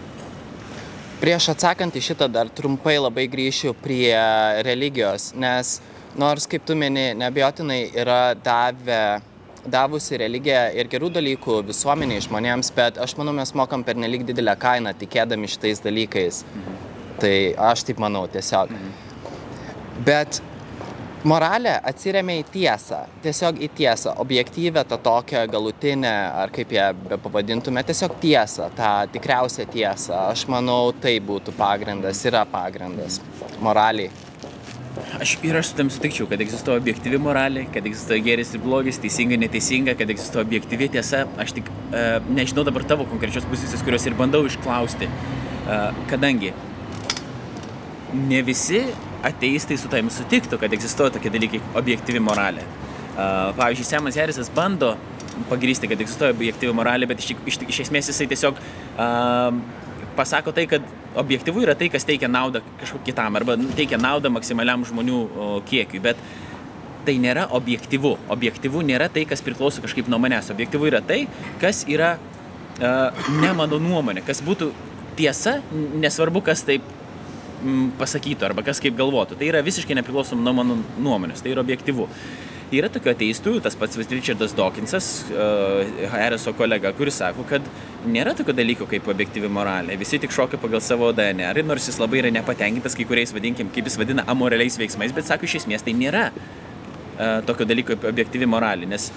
Prieš atsakant į šitą dar trumpai labai grįšiu prie religijos, nes nors, kaip tu meni, nebejotinai yra davę davusi religija ir gerų dalykų visuomeniai žmonėms, bet aš manau, mes mokam per nelik didelę kainą tikėdami šitais dalykais. Mhm. Tai aš taip manau tiesiog. Mhm. Bet Moralė atsiremia į tiesą, tiesiog į tiesą, objektyvę, tą tokią galutinę, ar kaip ją be pavadintume, tiesiog tiesą, tą tikriausią tiesą. Aš manau, tai būtų pagrindas, yra pagrindas moraliai. Aš ir aš su tam sutikčiau, kad egzistuoja objektyvi moralė, kad egzistuoja geris ir blogis, teisinga, neteisinga, kad egzistuoja objektyvi tiesa. Aš tik uh, nežinau dabar tavo konkrečios pusės, kurios ir bandau išklausti, uh, kadangi ne visi ateistai su tavim sutiktų, kad egzistuoja tokie dalykai objektyvi moralė. Pavyzdžiui, Semas Herisas bando pagrysti, kad egzistuoja objektyvi moralė, bet iš, iš, iš esmės jisai tiesiog uh, pasako tai, kad objektyvu yra tai, kas teikia naudą kažkokiam kitam arba teikia naudą maksimaliam žmonių kiekiui. Bet tai nėra objektyvu. Objektyvu nėra tai, kas priklauso kažkaip nuo manęs. Objektyvu yra tai, kas yra uh, ne mano nuomonė, kas būtų tiesa, nesvarbu, kas taip pasakytų arba kas kaip galvotų. Tai yra visiškai nepriklausoma nuo mano nuomonės, tai yra objektyvu. Yra tokių ateistų, tas pats Richardas Dawkinsas, uh, Harriso kolega, kuris sako, kad nėra tokio dalyko kaip objektyvi moralė. Visi tik šokia pagal savo DNR, nors jis labai yra nepatenkintas kai kuriais, vadinkim, kaip jis vadina, amoraliais veiksmais, bet sako, iš esmės tai nėra uh, tokio dalyko kaip objektyvi moralė, nes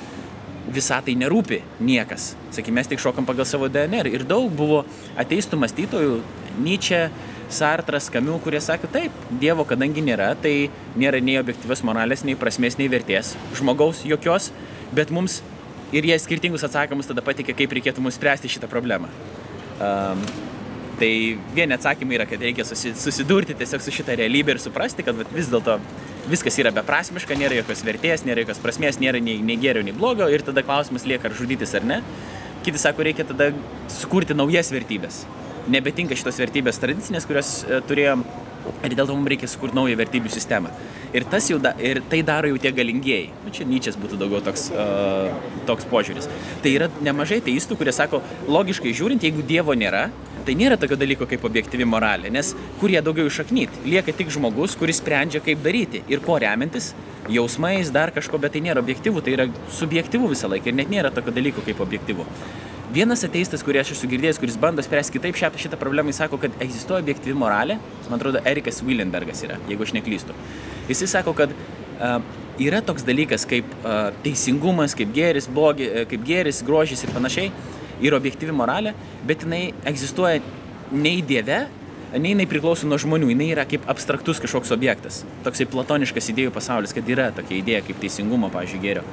visatai nerūpi niekas. Sakykime, mes tik šokam pagal savo DNR. Ir daug buvo ateistų mąstytojų, Nyčia, Sartras, Kamiu, kurie sakė, taip, Dievo kadangi nėra, tai nėra nei objektyvios moralės, nei prasmės, nei vertės žmogaus jokios, bet mums ir jie skirtingus atsakymus tada patikė, kaip reikėtų mums spręsti šitą problemą. Um, tai vieni atsakymai yra, kad reikia susidurti tiesiog su šitą realybę ir suprasti, kad vis dėlto viskas yra beprasmiška, nėra jokios vertės, nėra jokios prasmės, nėra nei, nei gėrio, nei blogo ir tada klausimas lieka, ar žudytis ar ne. Kiti sako, reikia tada sukurti naujas vertybės nebetinka šitos vertybės tradicinės, kurias e, turėjom ir dėl to mums reikia sukurti naują vertybių sistemą. Ir, jau da, ir tai daro jau tie galingieji. Nu, čia Nyčias būtų daugiau toks, uh, toks požiūris. Tai yra nemažai teistų, kurie sako, logiškai žiūrint, jeigu Dievo nėra, tai nėra tokio dalyko kaip objektyvi moralė, nes kur jie daugiau išaknyt, lieka tik žmogus, kuris sprendžia, kaip daryti ir ko remiantis, jausmais, dar kažko, bet tai nėra objektyvu, tai yra subjektyvu visą laiką ir net nėra tokio dalyko kaip objektyvu. Vienas ateistas, kurį aš esu girdėjęs, kuris bando spręsti kitaip šią, šitą problemą, jis sako, kad egzistuoja objektyvi moralė, man atrodo, Erikas Willenbergas yra, jeigu aš neklystu. Jis sako, kad uh, yra toks dalykas kaip uh, teisingumas, kaip gėris, blogi, kaip gėris, grožis ir panašiai, yra objektyvi moralė, bet jinai egzistuoja nei Dieve, nei jinai priklauso nuo žmonių, jinai yra kaip abstraktus kažkoks objektas, toksai platoniškas idėjų pasaulis, kad yra tokia idėja kaip teisingumo, pavyzdžiui, gėrio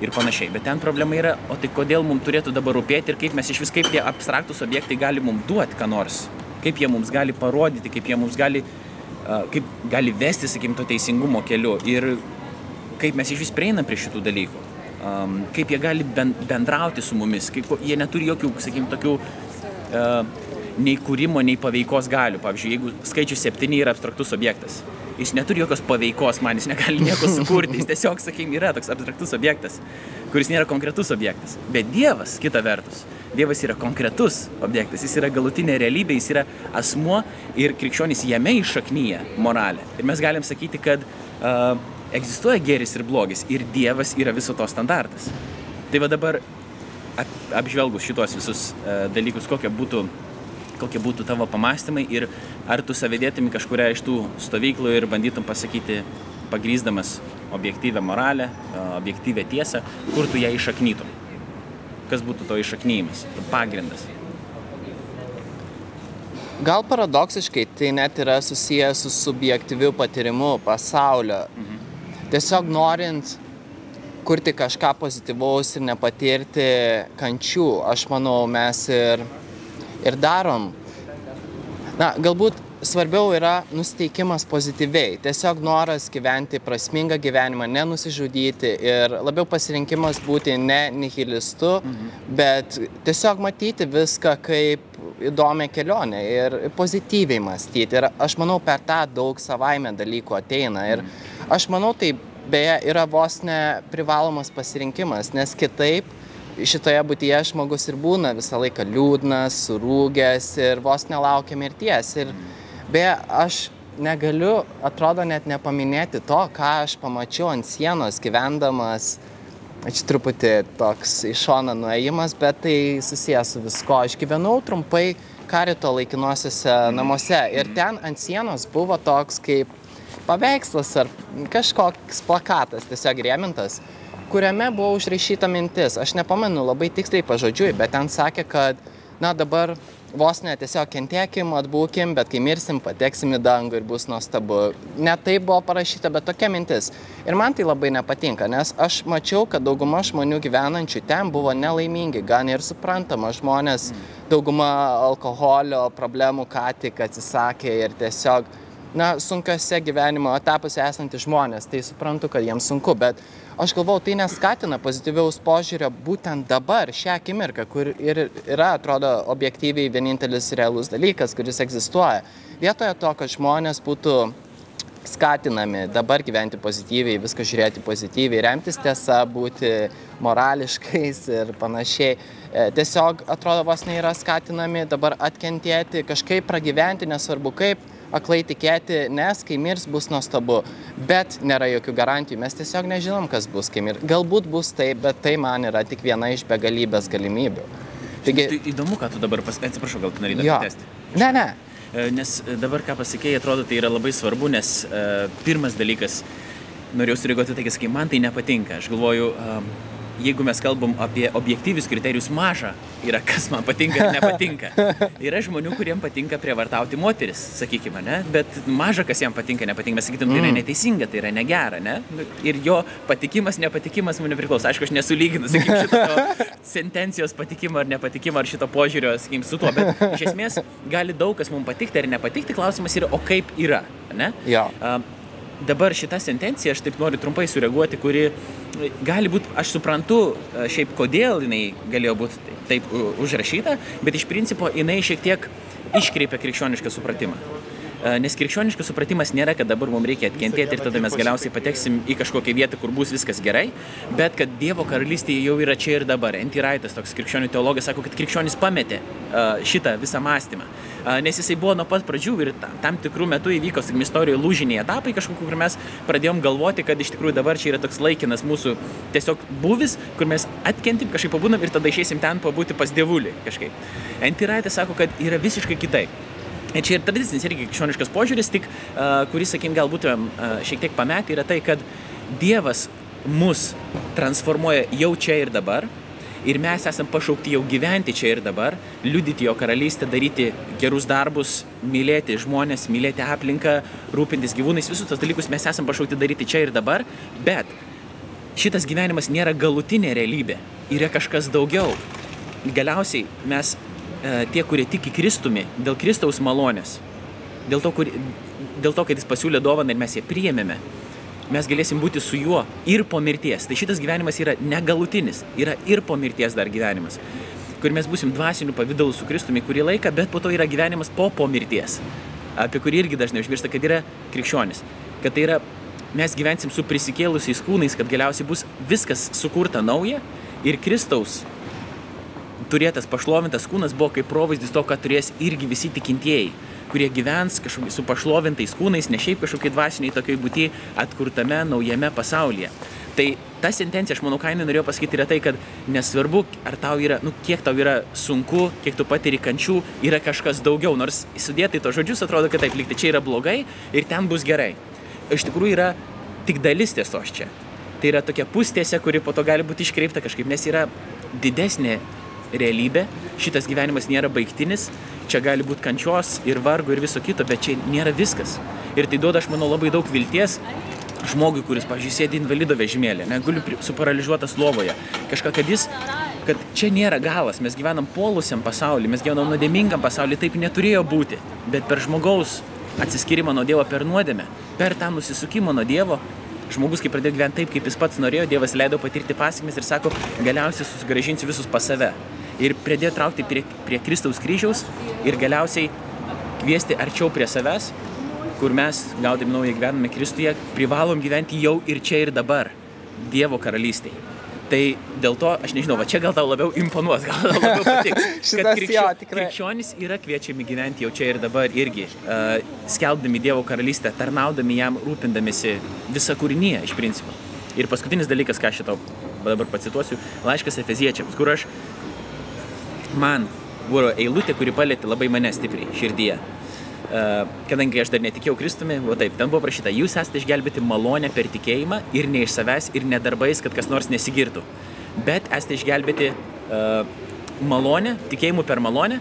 ir panašiai. Bet ten problema yra, o tai kodėl mums turėtų dabar rūpėti ir kaip mes iš vis, kaip tie abstraktus objektai gali mums duoti ką nors, kaip jie mums gali parodyti, kaip jie mums gali, kaip gali vesti, sakykim, to teisingumo keliu ir kaip mes iš vis prieinam prie šitų dalykų. Kaip jie gali bendrauti su mumis, kaip jie neturi jokių, sakykim, tokių uh, nei kūrimo, nei paveikos galių. Pavyzdžiui, jeigu skaičius 7 yra abstraktus objektas, jis neturi jokios paveikos man, jis negali nieko sukurti, jis tiesiog, sakykime, yra toks abstraktus objektas, kuris nėra konkretus objektas. Bet Dievas, kita vertus, Dievas yra konkretus objektas, jis yra galutinė realybė, jis yra asmuo ir krikščionys jame iššaknyja moralę. Ir mes galim sakyti, kad uh, egzistuoja geris ir blogis ir Dievas yra viso to standartas. Tai va dabar ap, apžvelgus šitos visus uh, dalykus, kokia būtų kokie būtų tavo pamastymai ir ar tu save dėtum į kažkuria iš tų stovyklų ir bandytum pasakyti, pagrysdamas objektyvę moralę, objektyvę tiesą, kur tu ją išaknytum. Kas būtų to išaknyjimas, pagrindas. Gal paradoksiškai tai net yra susijęs su subjektyviu patyrimu pasaulio. Mhm. Tiesiog norint kurti kažką pozityvaus ir nepatirti kančių, aš manau, mes ir ir darom. Na, galbūt svarbiau yra nusteikimas pozityviai, tiesiog noras gyventi prasmingą gyvenimą, nenusižudyti ir labiau pasirinkimas būti ne nihilistu, mhm. bet tiesiog matyti viską kaip įdomią kelionę ir pozityviai mąstyti. Ir aš manau, per tą daug savaime dalykų ateina. Ir mhm. aš manau, tai beje yra vos ne privalomas pasirinkimas, nes kitaip šitoje būtyje žmogus ir būna visą laiką liūdnas, surūgęs ir vos nelaukia mirties. Ir beje, aš negaliu, atrodo, net nepaminėti to, ką aš pamačiau ant sienos gyvendamas. Čia truputį toks iš šono nuėjimas, bet tai susijęs su visko. Aš gyvenau trumpai karito laikinuosiuose namuose ir ten ant sienos buvo toks kaip paveikslas ar kažkoks plakatas tiesiog rėmintas kuriame buvo užrašyta mintis. Aš nepamenu labai tiksliai pažodžiui, bet ten sakė, kad, na dabar vos ne tiesiog kentėkim, atbūkim, bet kai mirsim, pateksim į dangų ir bus nuostabu. Ne taip buvo parašyta, bet tokia mintis. Ir man tai labai nepatinka, nes aš mačiau, kad dauguma žmonių gyvenančių ten buvo nelaimingi, gan ir suprantama, žmonės dauguma alkoholio problemų ką tik atsisakė ir tiesiog, na, sunkiose gyvenimo etapuose esantys žmonės, tai suprantu, kad jiems sunku, bet aš galvojau, tai neskatina pozityviaus požiūrio būtent dabar, šią akimirką, kur ir yra, atrodo, objektyviai vienintelis realus dalykas, kuris egzistuoja. Vietoje to, kad žmonės būtų skatinami dabar gyventi pozityviai, viską žiūrėti pozityviai, remtis tiesa, būti morališkais ir panašiai. E, tiesiog atrodo vos nėra skatinami dabar atkentėti, kažkaip pragyventi, nesvarbu kaip, aklai tikėti, nes kai mirs bus nuostabu, bet nėra jokių garantijų, mes tiesiog nežinom, kas bus, kai mirs. Galbūt bus taip, bet tai man yra tik viena iš begalybės galimybių. Taigi, tai įdomu, ką tu dabar pasakė, atsiprašau, gal tu norėjai tęsti. Ne, ne. E, nes dabar, ką pasakėjai, atrodo, tai yra labai svarbu, nes uh, pirmas dalykas, norėjau sureaguoti tai, kai man tai nepatinka. Aš galvoju, um, jeigu mes kalbam apie objektyvius kriterijus, maža yra, kas man patinka ir nepatinka. <laughs> Yra žmonių, kuriems patinka prievartauti moteris, sakykime, ne? bet maža, kas jam patinka, nepatinka. Mes sakytum, tai yra mm. neteisinga, tai yra negera, ne? Ir jo patikimas, nepatikimas man nepriklauso. Aišku, aš nesulyginu, sakykime, šito <laughs> sentencijos patikimo ar nepatikimo ar šito požiūrio, sakykime, su tuo, bet iš esmės gali daug kas mums patikti ar nepatikti, klausimas yra, o kaip yra, ne? Ja. Uh, dabar šita sentencija, aš taip noriu trumpai sureaguoti, kuri gali būti, aš suprantu šiaip kodėl jinai galėjo būti taip užrašyta, bet iš principo jinai šiek tiek iškreipia krikščionišką supratimą. Nes krikščioniškas supratimas nėra, kad dabar mums reikia atkentėti ir tada mes galiausiai pateksim į kažkokią vietą, kur bus viskas gerai, bet kad Dievo karalystė jau yra čia ir dabar. Antiraitas, toks krikščionių teologas, sako, kad krikščionis pametė šitą visą mąstymą. Nes jisai buvo nuo pat pradžių ir tam tikrų metų įvyko, sakykim, istorijoje lūžiniai etapai kažkokiu, kur mes pradėjom galvoti, kad iš tikrųjų dabar čia yra toks laikinas mūsų tiesiog buvis, kur mes atkentim, kažkaip pabūnam ir tada išeisim ten pabūti pas dievulį kažkaip. Antiraitas sako, kad yra visiškai kitaip. Ir čia ir tradicinis irgi krikščioniškas požiūris, tik kuris, sakykim, galbūt šiek tiek pametė, yra tai, kad Dievas mus transformuoja jau čia ir dabar. Ir mes esame pašaukti jau gyventi čia ir dabar, liudyti jo karalystę, daryti gerus darbus, mylėti žmonės, mylėti aplinką, rūpintis gyvūnais, visus tos dalykus mes esame pašaukti daryti čia ir dabar, bet šitas gyvenimas nėra galutinė realybė, yra kažkas daugiau. Galiausiai mes E, tie, kurie tiki Kristumi, dėl Kristaus malonės, dėl to, kur, dėl to, kad jis pasiūlė dovaną ir mes ją priėmėme, mes galėsim būti su juo ir po mirties. Tai šitas gyvenimas yra negalutinis, yra ir po mirties dar gyvenimas, kur mes būsim dvasinių pavydalų su Kristumi kurį laiką, bet po to yra gyvenimas po po mirties, apie kurį irgi dažnai užmiršta, kad yra krikščionis, kad tai yra mes gyvensim su prisikėlusiais kūnais, kad galiausiai bus viskas sukurta nauja ir Kristaus turėtas pašlovintas kūnas buvo kaip provaizdis to, ką turės irgi visi tikintieji, kurie gyvens kažkokiu su pašlovintais kūnais, ne šiaip kažkokie dvasiniai tokiai būti atkurtame naujame pasaulyje. Tai ta sentencija, aš manau, ką jinai norėjo pasakyti, yra tai, kad nesvarbu, ar tau yra, nu, kiek tau yra sunku, kiek tu patiri kančių, yra kažkas daugiau. Nors sudėtai to žodžius atrodo, kad taip, likti čia yra blogai ir ten bus gerai. Iš tikrųjų yra tik dalis tiesos čia. Tai yra tokia pustėse, kuri po to gali būti iškreipta kažkaip, nes yra didesnė realybė, šitas gyvenimas nėra baigtinis, čia gali būti kančios ir vargo ir viso kito, bet čia nėra viskas. Ir tai duoda, aš manau, labai daug vilties žmogui, kuris, pažiūrėjau, sėdi invalido vežimėlė, negaliu suparaližuotas lovoje. Kažką, kad jis, kad čia nėra galas, mes gyvenam polusiam pasaulyje, mes gyvenam nuodėmingam pasaulyje, taip neturėjo būti. Bet per žmogaus atsiskirimą nuo Dievo per nuodėmę, per tą nusisukimą nuo Dievo, žmogus, kai pradėjo gyventi taip, kaip jis pats norėjo, Dievas leido patirti pasiekmes ir sako, galiausiai susigražinsiu visus pas save ir pradėjo traukti prie, prie Kristaus kryžiaus ir galiausiai kviesti arčiau prie savęs, kur mes, gaudami naują gyvenimą Kristuje, privalom gyventi jau ir čia ir dabar Dievo karalystėje. Tai dėl to, aš nežinau, va čia gal tau labiau imponuos, gal tau labiau <laughs> patiks. kad krikščio, jo, krikščionys yra kviečiami gyventi jau čia ir dabar irgi, uh, skelbdami Dievo karalystę, tarnaudami jam, rūpindamėsi visą kūrinyje iš principo. Ir paskutinis dalykas, ką aš šitą dabar pacituosiu, laiškas Efeziečiams, kur aš man buvo eilutė, kuri palėtė labai mane stipriai širdyje. Uh, kadangi aš dar netikėjau Kristumi, o taip, ten buvo prašyta, jūs esate išgelbėti malonę per tikėjimą ir ne iš savęs, ir ne darbais, kad kas nors nesigirtų. Bet esate išgelbėti uh, malonę, tikėjimu per malonę,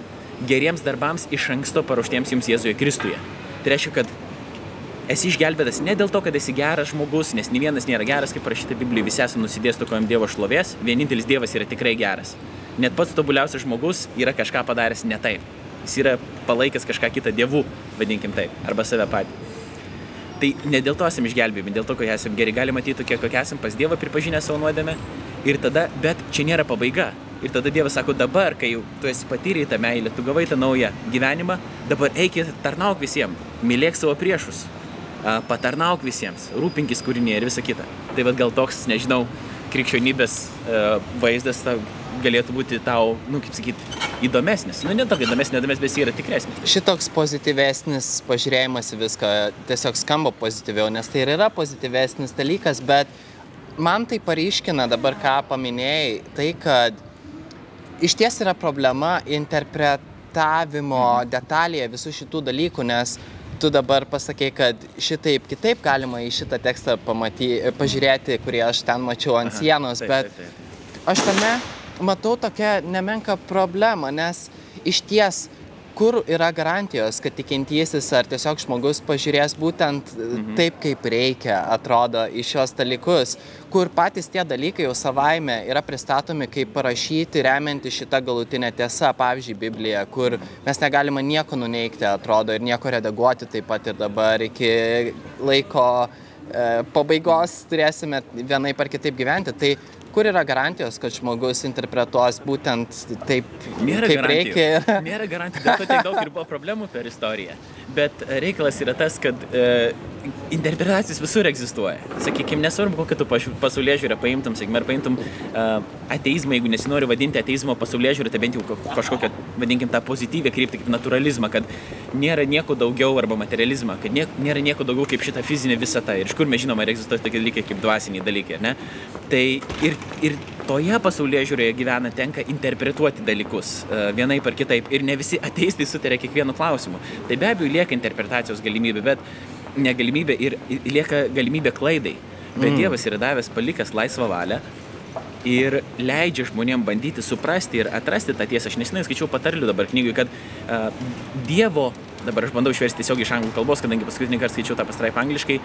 geriems darbams iš anksto paruoštiems jums Jėzuje Kristuje. Tai reiškia, kad esi išgelbėtas ne dėl to, kad esi geras žmogus, nes nei vienas nėra geras, kaip parašyta Biblijoje, visi esame nusidėstų kojam Dievo šlovės, vienintelis Dievas yra tikrai geras net pats tobuliausias žmogus yra kažką padaręs ne taip. Jis yra palaikęs kažką kitą dievų, vadinkim taip, arba save patį. Tai ne dėl to esame išgelbėjami, dėl to, kad esame geri, galime matyti tokie, kokie esame pas Dievą pripažinę savo nuodėmę. Ir tada, bet čia nėra pabaiga. Ir tada Dievas sako, dabar, kai jau tu esi patyrėjai tą meilę, tu gavai tą naują gyvenimą, dabar eik ir tarnauk visiems, mylėk savo priešus, patarnauk visiems, rūpinkis kūrinėje ir visa kita. Tai vad gal toks, nežinau, krikščionybės vaizdas, ta galėtų būti tau, nu, kaip sakyti, įdomesnis. Nu, ne tokia įdomesnė, įdomesnė, bet jis yra tikresnis. Šitoks pozityvesnis pažiūrėjimas į viską tiesiog skamba pozityviau, nes tai ir yra pozityvesnis dalykas, bet man tai pareiškina dabar, ką paminėjai, tai kad iš ties yra problema interpretavimo detalėje visų šitų dalykų, nes tu dabar pasakei, kad šitaip kitaip galima į šitą tekstą pamaty, pažiūrėti, kurį aš ten mačiau ant Aha, sienos, taip, bet taip, taip. aš tame matau tokią nemenką problemą, nes iš ties kur yra garantijos, kad tikintysis ar tiesiog žmogus pažiūrės būtent mhm. taip, kaip reikia, atrodo, į šios dalykus, kur patys tie dalykai jau savaime yra pristatomi kaip parašyti, remianti šitą galutinę tiesą, pavyzdžiui, Biblija, kur mes negalime nieko nuneikti, atrodo, ir nieko redaguoti taip pat ir dabar iki laiko e, pabaigos turėsime vienai par kitaip gyventi. Tai kur yra garantijos, kad žmogus interpretuos būtent taip, Nėra kaip garantijų. reikia? Nėra garantijų, dėl to tiek daug ir buvo problemų per istoriją. Bet reikalas yra tas, kad e, interpretacijos visur egzistuoja. Sakykime, nesvarbu, kokią tu pasaulyje žiūrę paimtum, sakykime, ar paimtum uh, ateizmą, jeigu nesinori vadinti ateizmo pasaulyje žiūrę, tai bent jau kažkokią, vadinkim, tą pozityvę kryptį kaip naturalizmą, kad nėra nieko daugiau arba materializmą, kad nie, nėra nieko daugiau kaip šita fizinė visata. Ir iš kur mes žinome, ar egzistuoja tokie dalykai kaip dvasiniai dalykai, ne? Tai ir, ir toje pasaulyje žiūrėje gyvena tenka interpretuoti dalykus uh, vienai par kitaip ir ne visi ateistai sutarė kiekvienu klausimu. Tai be abejo lieka interpretacijos galimybė, bet negalimybė ir lieka galimybė klaidai. Bet mm. Dievas yra davęs palikęs laisvą valią ir leidžia žmonėm bandyti suprasti ir atrasti tą tiesą. Aš nesinai skaičiau patarlių dabar knygui, kad uh, Dievo, dabar aš bandau išversti tiesiog iš anglų kalbos, kadangi paskutinį kartą skaičiau tą pastraipą angliškai,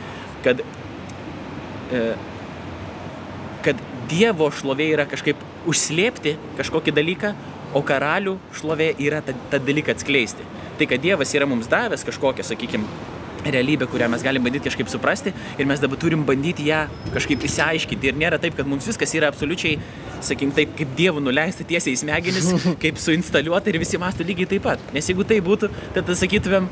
kad, uh, kad Dievo šlovė yra kažkaip užslėpti kažkokį dalyką, o karalių šlovė yra tą, tą dalyką atskleisti. Tai, kad Dievas yra mums davęs kažkokią, sakykime, realybė, kurią mes galim bandyti kažkaip suprasti ir mes dabar turim bandyti ją kažkaip įsiaiškinti. Ir nėra taip, kad mums viskas yra absoliučiai, sakykim, taip kaip dievų nuleista tiesiai į smegenis, <laughs> kaip suinstaliuota ir visi mastų lygiai taip pat. Nes jeigu tai būtų, tada sakytumėm,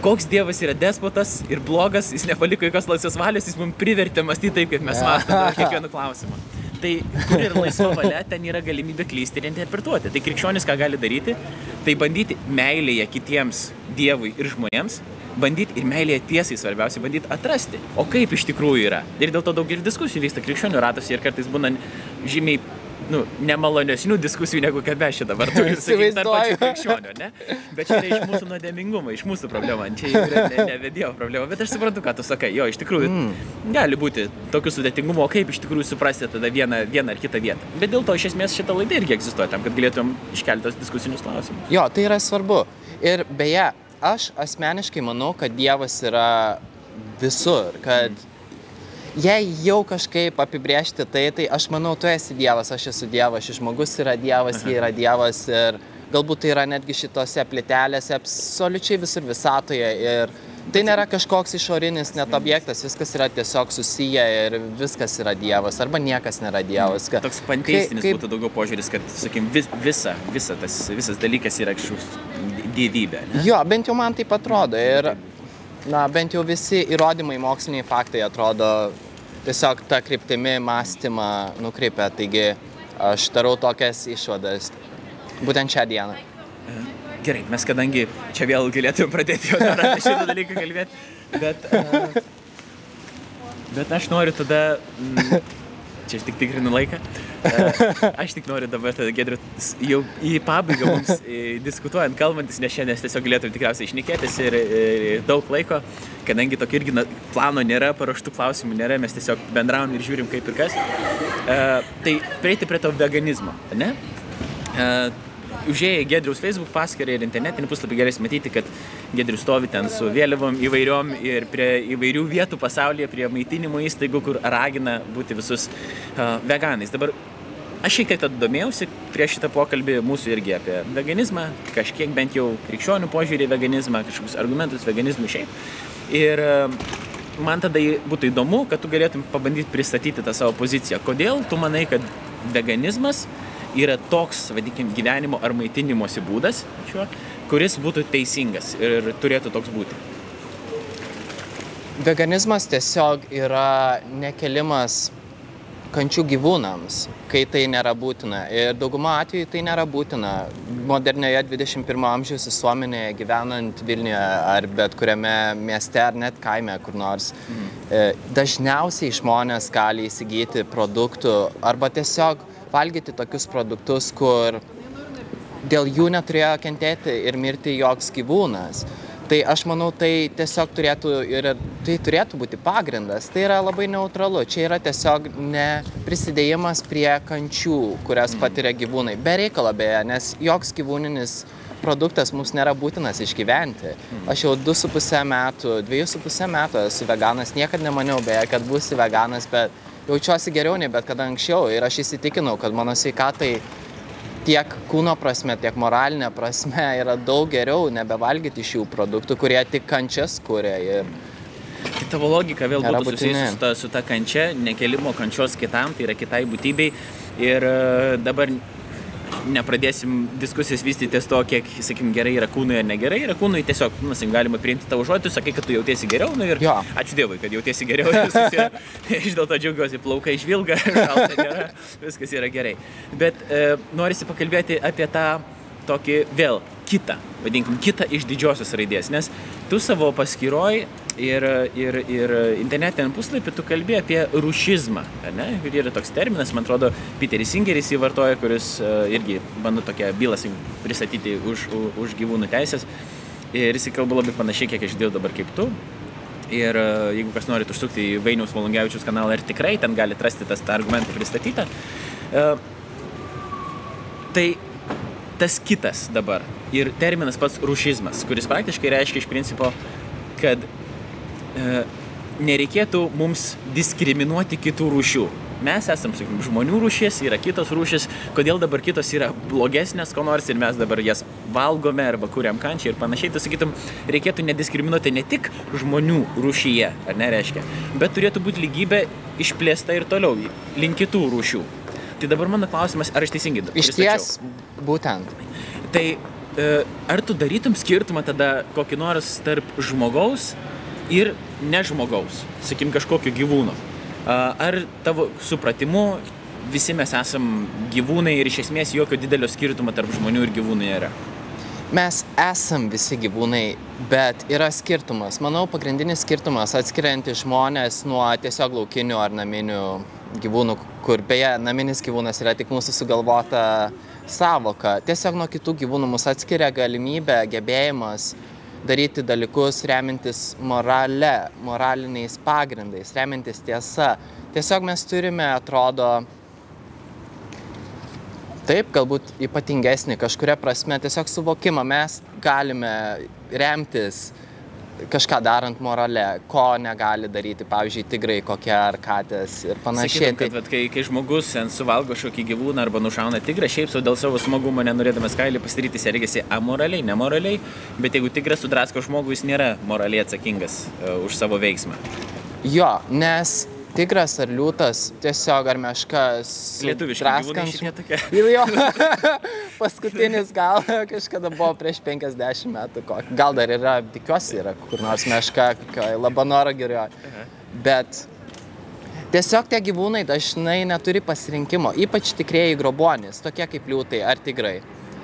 koks dievas yra despotas ir blogas, jis nepaliko jokios laisvės valios, jis mums privertė mąstyti taip, kaip mes mąstome kiekvienu <laughs> klausimu. Tai kur yra laisva valia, ten yra galimybė klysti ir interpretuoti. Tai krikščionis ką gali daryti, tai bandyti meilėje kitiems Dievui ir žmonėms bandyti ir meilėje tiesai svarbiausia, bandyti atrasti, o kaip iš tikrųjų yra. Ir dėl to daug ir diskusijų vyksta krikščionių ratose ir kartais būna žymiai nu, nemalonesnių diskusijų, negu kad mes čia dabar turime sakyti tarp pačių krikščionių, ne? Bet čia yra iš mūsų nuodėmingumo, iš mūsų problema, čia yra ne, ne, Dievo problema, bet aš suprantu, ką tu sakai, jo, iš tikrųjų mm. gali būti tokių sudėtingumo, kaip iš tikrųjų suprasti tada vieną, vieną ar kitą vietą. Bet dėl to iš esmės šita laida irgi egzistuoja tam, kad galėtum iškelti tos diskusinius klausimus. Jo, tai yra svarbu. Ir beje, aš asmeniškai manau, kad Dievas yra visur, kad jei jau kažkaip apibriežti tai, tai aš manau, tu esi Dievas, aš esu Dievas, šis žmogus yra Dievas, jie yra Dievas ir galbūt tai yra netgi šitose plėtelėse absoliučiai visur visatoje ir tai nėra kažkoks išorinis net objektas, viskas yra tiesiog susiję ir viskas yra Dievas arba niekas nėra Dievas. Ka... Toks panteistinis kaip... būtų daugiau požiūris, kad, sakykim, vis, visa, visa tas, visas dalykas yra kažkoks dievybė. Ne? Jo, bent jau man taip atrodo. Ir, na, bent jau visi įrodymai, moksliniai faktai atrodo tiesiog tą kryptimį mąstymą nukreipia. Taigi aš darau tokias išvadas būtent šią dieną. Gerai, mes kadangi čia vėl galėtume pradėti jau dar apie šitą dalyką kalbėti, bet, bet aš noriu tada... Čia aš tik tikrinu laiką. Aš tik noriu dabar, tada, Gedriu, jau į pabaigą mums diskutuojant, kalbantis, nes šiandien tiesiog galėtume tikriausiai išnekėtis ir, ir daug laiko, kadangi tokio irgi plano nėra, paraštų klausimų nėra, mes tiesiog bendravom ir žiūrim kaip ir kas. Uh, tai prieiti prie to veganizmo, ne? Uh, užėję į Gedriaus Facebook paskyrą ir internetinį puslapį galės matyti, kad Gedrius stovi ten su vėliavom įvairiom ir prie įvairių vietų pasaulyje, prie maitinimo įstaigų, kur ragina būti visus uh, veganais. Dabar aš šiek tiek domėjausi prieš šitą pokalbį mūsų irgi apie veganizmą, kažkiek bent jau krikščionių požiūrį į veganizmą, kažkokius argumentus veganizmui šiaip. Ir uh, man tada būtų įdomu, kad tu galėtum pabandyti pristatyti tą savo poziciją. Kodėl tu manai, kad veganizmas yra toks, vadinkim, gyvenimo ar maitinimosi būdas, šiuo, kuris būtų teisingas ir turėtų toks būti. Veganizmas tiesiog yra nekelimas kančių gyvūnams, kai tai nėra būtina. Ir dauguma atveju tai nėra būtina. Modernioje 21 amžiaus visuomenėje gyvenant Vilniuje ar bet kuriame mieste ar net kaime kur nors, mhm. dažniausiai žmonės gali įsigyti produktų arba tiesiog valgyti tokius produktus, kur dėl jų neturėjo kentėti ir mirti joks gyvūnas. Tai aš manau, tai tiesiog turėtų ir tai turėtų būti pagrindas. Tai yra labai neutralu. Čia yra tiesiog ne prisidėjimas prie kančių, kurias mhm. patiria gyvūnai. Be reikalo beje, nes joks gyvūninis produktas mums nėra būtinas išgyventi. Mhm. Aš jau 2,5 metų, 2,5 metų esu veganas, niekada nemaniau beje, kad būsiu veganas, bet jaučiuosi geriau nei bet kada anksčiau ir aš įsitikinau, kad mano sveikatai tiek kūno prasme, tiek moralinė prasme <laughs> yra daug geriau nebevalgyti šių produktų, kurie tik kančias kuria. Ir... Tai tavo logika vėl būtų susijusi su ta, su ta kančia, nekelimo kančios kitam, tai yra kitai būtybei. Ir e, dabar nepradėsim diskusijas vystytis to, kiek, sakykim, gerai yra kūnui ar negerai. Yra kūnui tiesiog, nu, sakykim, galima priimti tavo žodį, sakai, kad tu jautiesi geriau, nu ir jo. ačiū Dievui, kad jautiesi geriau. <laughs> Iš dėl to džiaugiuosi, plaukai nėra, <laughs> viskas yra gerai. Bet e, norisi pakalbėti apie tą tokį vėl kitą, vadinkim, kitą iš didžiosios raidės, nes tu savo paskyroj ir, ir, ir internetiniam puslapį tu kalbė apie rušizmą, ne? Ir yra toks terminas, man atrodo, Peteris Singeris jį vartoja, kuris uh, irgi bando tokią bylą pristatyti už, už gyvūnų teisės. Ir jis kalba labai panašiai, kiek aš dėjau dabar kaip tu. Ir uh, jeigu kas norit užsukti į Vainiaus Volungevičius kanalą ir tikrai ten galite rasti tas tą argumentą pristatytą. Uh, tai tas kitas dabar. Ir terminas pats rušizmas, kuris praktiškai reiškia iš principo, kad e, nereikėtų mums diskriminuoti kitų rūšių. Mes esam, sakykim, žmonių rūšis, yra kitos rūšis, kodėl dabar kitos yra blogesnės, ko nors ir mes dabar jas valgome arba kuriam kančią ir panašiai. Tai sakytum, reikėtų nediskriminuoti ne tik žmonių rūšyje, ar nereiškia, bet turėtų būti lygybė išplėsta ir toliau link kitų rūšių. Tai dabar mano klausimas, ar aš teisingai dabar? Iš ties, būtent. Tai e, ar tu darytum skirtumą tada kokį nors tarp žmogaus ir nežmogaus, sakim, kažkokio gyvūno. Ar tavo supratimu visi mes esam gyvūnai ir iš esmės jokio didelio skirtumo tarp žmonių ir gyvūnų nėra? Mes esam visi gyvūnai, bet yra skirtumas. Manau, pagrindinis skirtumas atskirianti žmonės nuo tiesiog laukinių ar naminių gyvūnų, kur beje naminis gyvūnas yra tik mūsų sugalvota savoka. Tiesiog nuo kitų gyvūnų mus atskiria galimybė, gebėjimas daryti dalykus remintis morale, moraliniais pagrindais, remintis tiesa. Tiesiog mes turime, atrodo, taip, galbūt ypatingesnį kažkuria prasme, tiesiog suvokimą mes galime remtis kažką darant morale, ko negali daryti, pavyzdžiui, tigrai kokie ar katės ir panašiai. Sakytum, kad, vat, kai, kai žmogus suvalgo kažkokį gyvūną arba nušauna tigrą, šiaip sau dėl savo smagumo nenorėdamas kailį pasidaryti, jis elgesi amoraliai, nemoraliai, bet jeigu tigras sudrasko žmogų, jis nėra moraliai atsakingas uh, už savo veiksmą. Jo, nes tigras ar liūtas, tiesiog ar meškas. Lietuviškai tokie. <laughs> Jo, <laughs> paskutinis gal <laughs> kažkada buvo prieš 50 metų, gal dar yra, tikiuosi yra kur nors meška, labanoro gerioje. Bet tiesiog tie gyvūnai dažnai neturi pasirinkimo, ypač tikrieji grobuonis, tokie kaip liūtai ar tigrai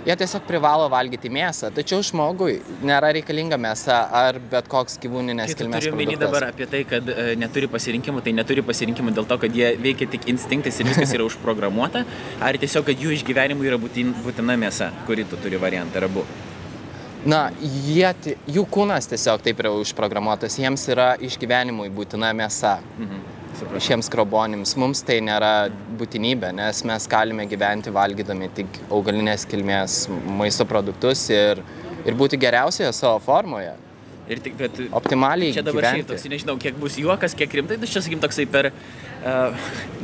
jie tiesiog privalo valgyti mėsą, tačiau žmogui nėra reikalinga mėsa ar bet koks gyvūninės kilmės. Turiu minį dabar apie tai, kad e, neturi pasirinkimų, tai neturi pasirinkimų dėl to, kad jie veikia tik instinktais ir viskas <laughs> yra užprogramuota, ar tiesiog, kad jų išgyvenimui yra būtin, būtina mėsa, kuri tu turi variantą, ar abu. Na, jie, jų kūnas tiesiog taip yra užprogramuotas, jiems yra išgyvenimui būtina mėsa. Mhm. Šiems krobonims. Mums tai nėra būtinybė, nes mes galime gyventi valgydami tik augalinės kilmės maisto produktus ir, ir būti geriausioje savo formoje. Ir tik, bet optimaliai. Čia dabar šiaip toks, nežinau, kiek bus juokas, kiek rimtai, tai čia, sakykim, toksai per,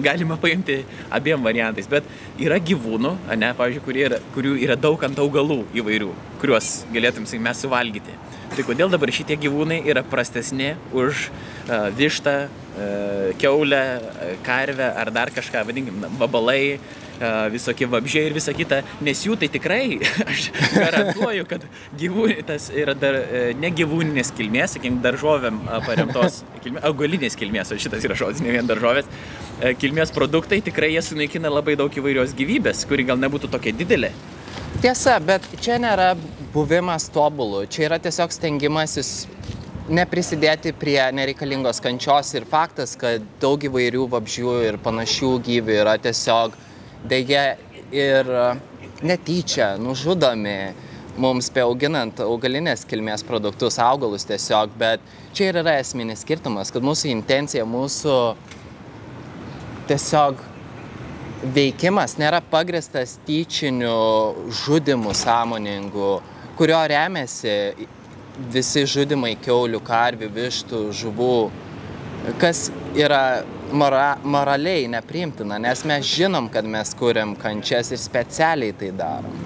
galima paimti abiem variantais, bet yra gyvūnų, ne, pavyzdžiui, yra, kurių yra daug ant augalų įvairių, kuriuos galėtum, sakykim, mes suvalgyti. Tai kodėl dabar šitie gyvūnai yra prastesni už uh, vištą, uh, keulę, karvę ar dar kažką, vadinkim, vabalai, visokie vabžiai ir visa kita, nes jų tai tikrai, <laughs> aš garantuoju, kad gyvūnitas yra dar ne gyvūninės kilmės, sakykim, daržovėm paremtos, <laughs> kilmės, augalinės kilmės, o šitas yra žodis, ne vien daržovės, kilmės produktai tikrai jie sunaikina labai daug įvairios gyvybės, kuri gal nebūtų tokia didelė. Tiesa, bet čia nėra buvimas tobulų, čia yra tiesiog stengimasis neprisidėti prie nereikalingos kančios ir faktas, kad daug įvairių vabžių ir panašių gyvių yra tiesiog dėja ir netyčia nužudomi mums beauginant augalinės kilmės produktus, augalus tiesiog, bet čia ir yra esminis skirtumas, kad mūsų intencija, mūsų tiesiog veikimas nėra pagristas tyčiniu žudimu sąmoningu, kurio remiasi visi žudimai keulių, karvių, vištų, žuvų, kas yra mora, moraliai nepriimtina, nes mes žinom, kad mes kuriam kančias ir specialiai tai darom.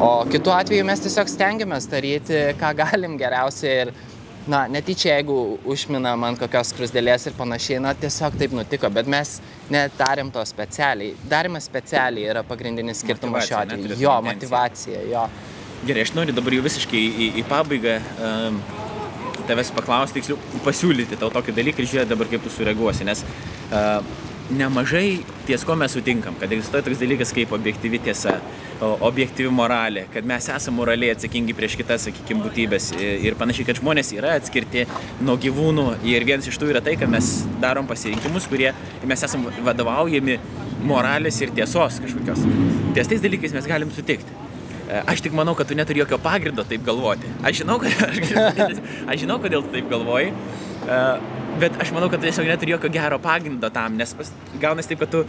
O kitu atveju mes tiesiog stengiamės daryti, ką galim geriausiai ir, na, netyčia, jeigu užminam ant kokios krusdėlės ir panašiai, na, tiesiog taip nutiko, bet mes nedarėm to specialiai. Darimas specialiai yra pagrindinis skirtumas šiuo atveju. Jo, motivacija, jo. Gerai, aš noriu dabar jau visiškai į, į pabaigą um, tavęs paklausti, tiksliau, pasiūlyti tau tokį dalyką ir žiūrėti dabar, kaip tu sureaguosi, nes uh, nemažai ties ko mes sutinkam, kad egzistuoja toks dalykas kaip objektyvi tiesa, objektyvi moralė, kad mes esame moraliai atsakingi prieš kitas, sakykime, būtybės ir panašiai, kad žmonės yra atskirti nuo gyvūnų ir vienas iš tų yra tai, kad mes darom pasirinkimus, kurie mes esame vadovaujami moralės ir tiesos kažkokios. Ties tais dalykais mes galim sutikti. Aš tik manau, kad tu neturi jokio pagrindo taip galvoti. Aš žinau, kad, <laughs> aš, aš žinau kodėl tu taip galvoji, bet aš manau, kad tu tiesiog neturi jokio gero pagrindo tam, nes gaunasi taip, kad tu,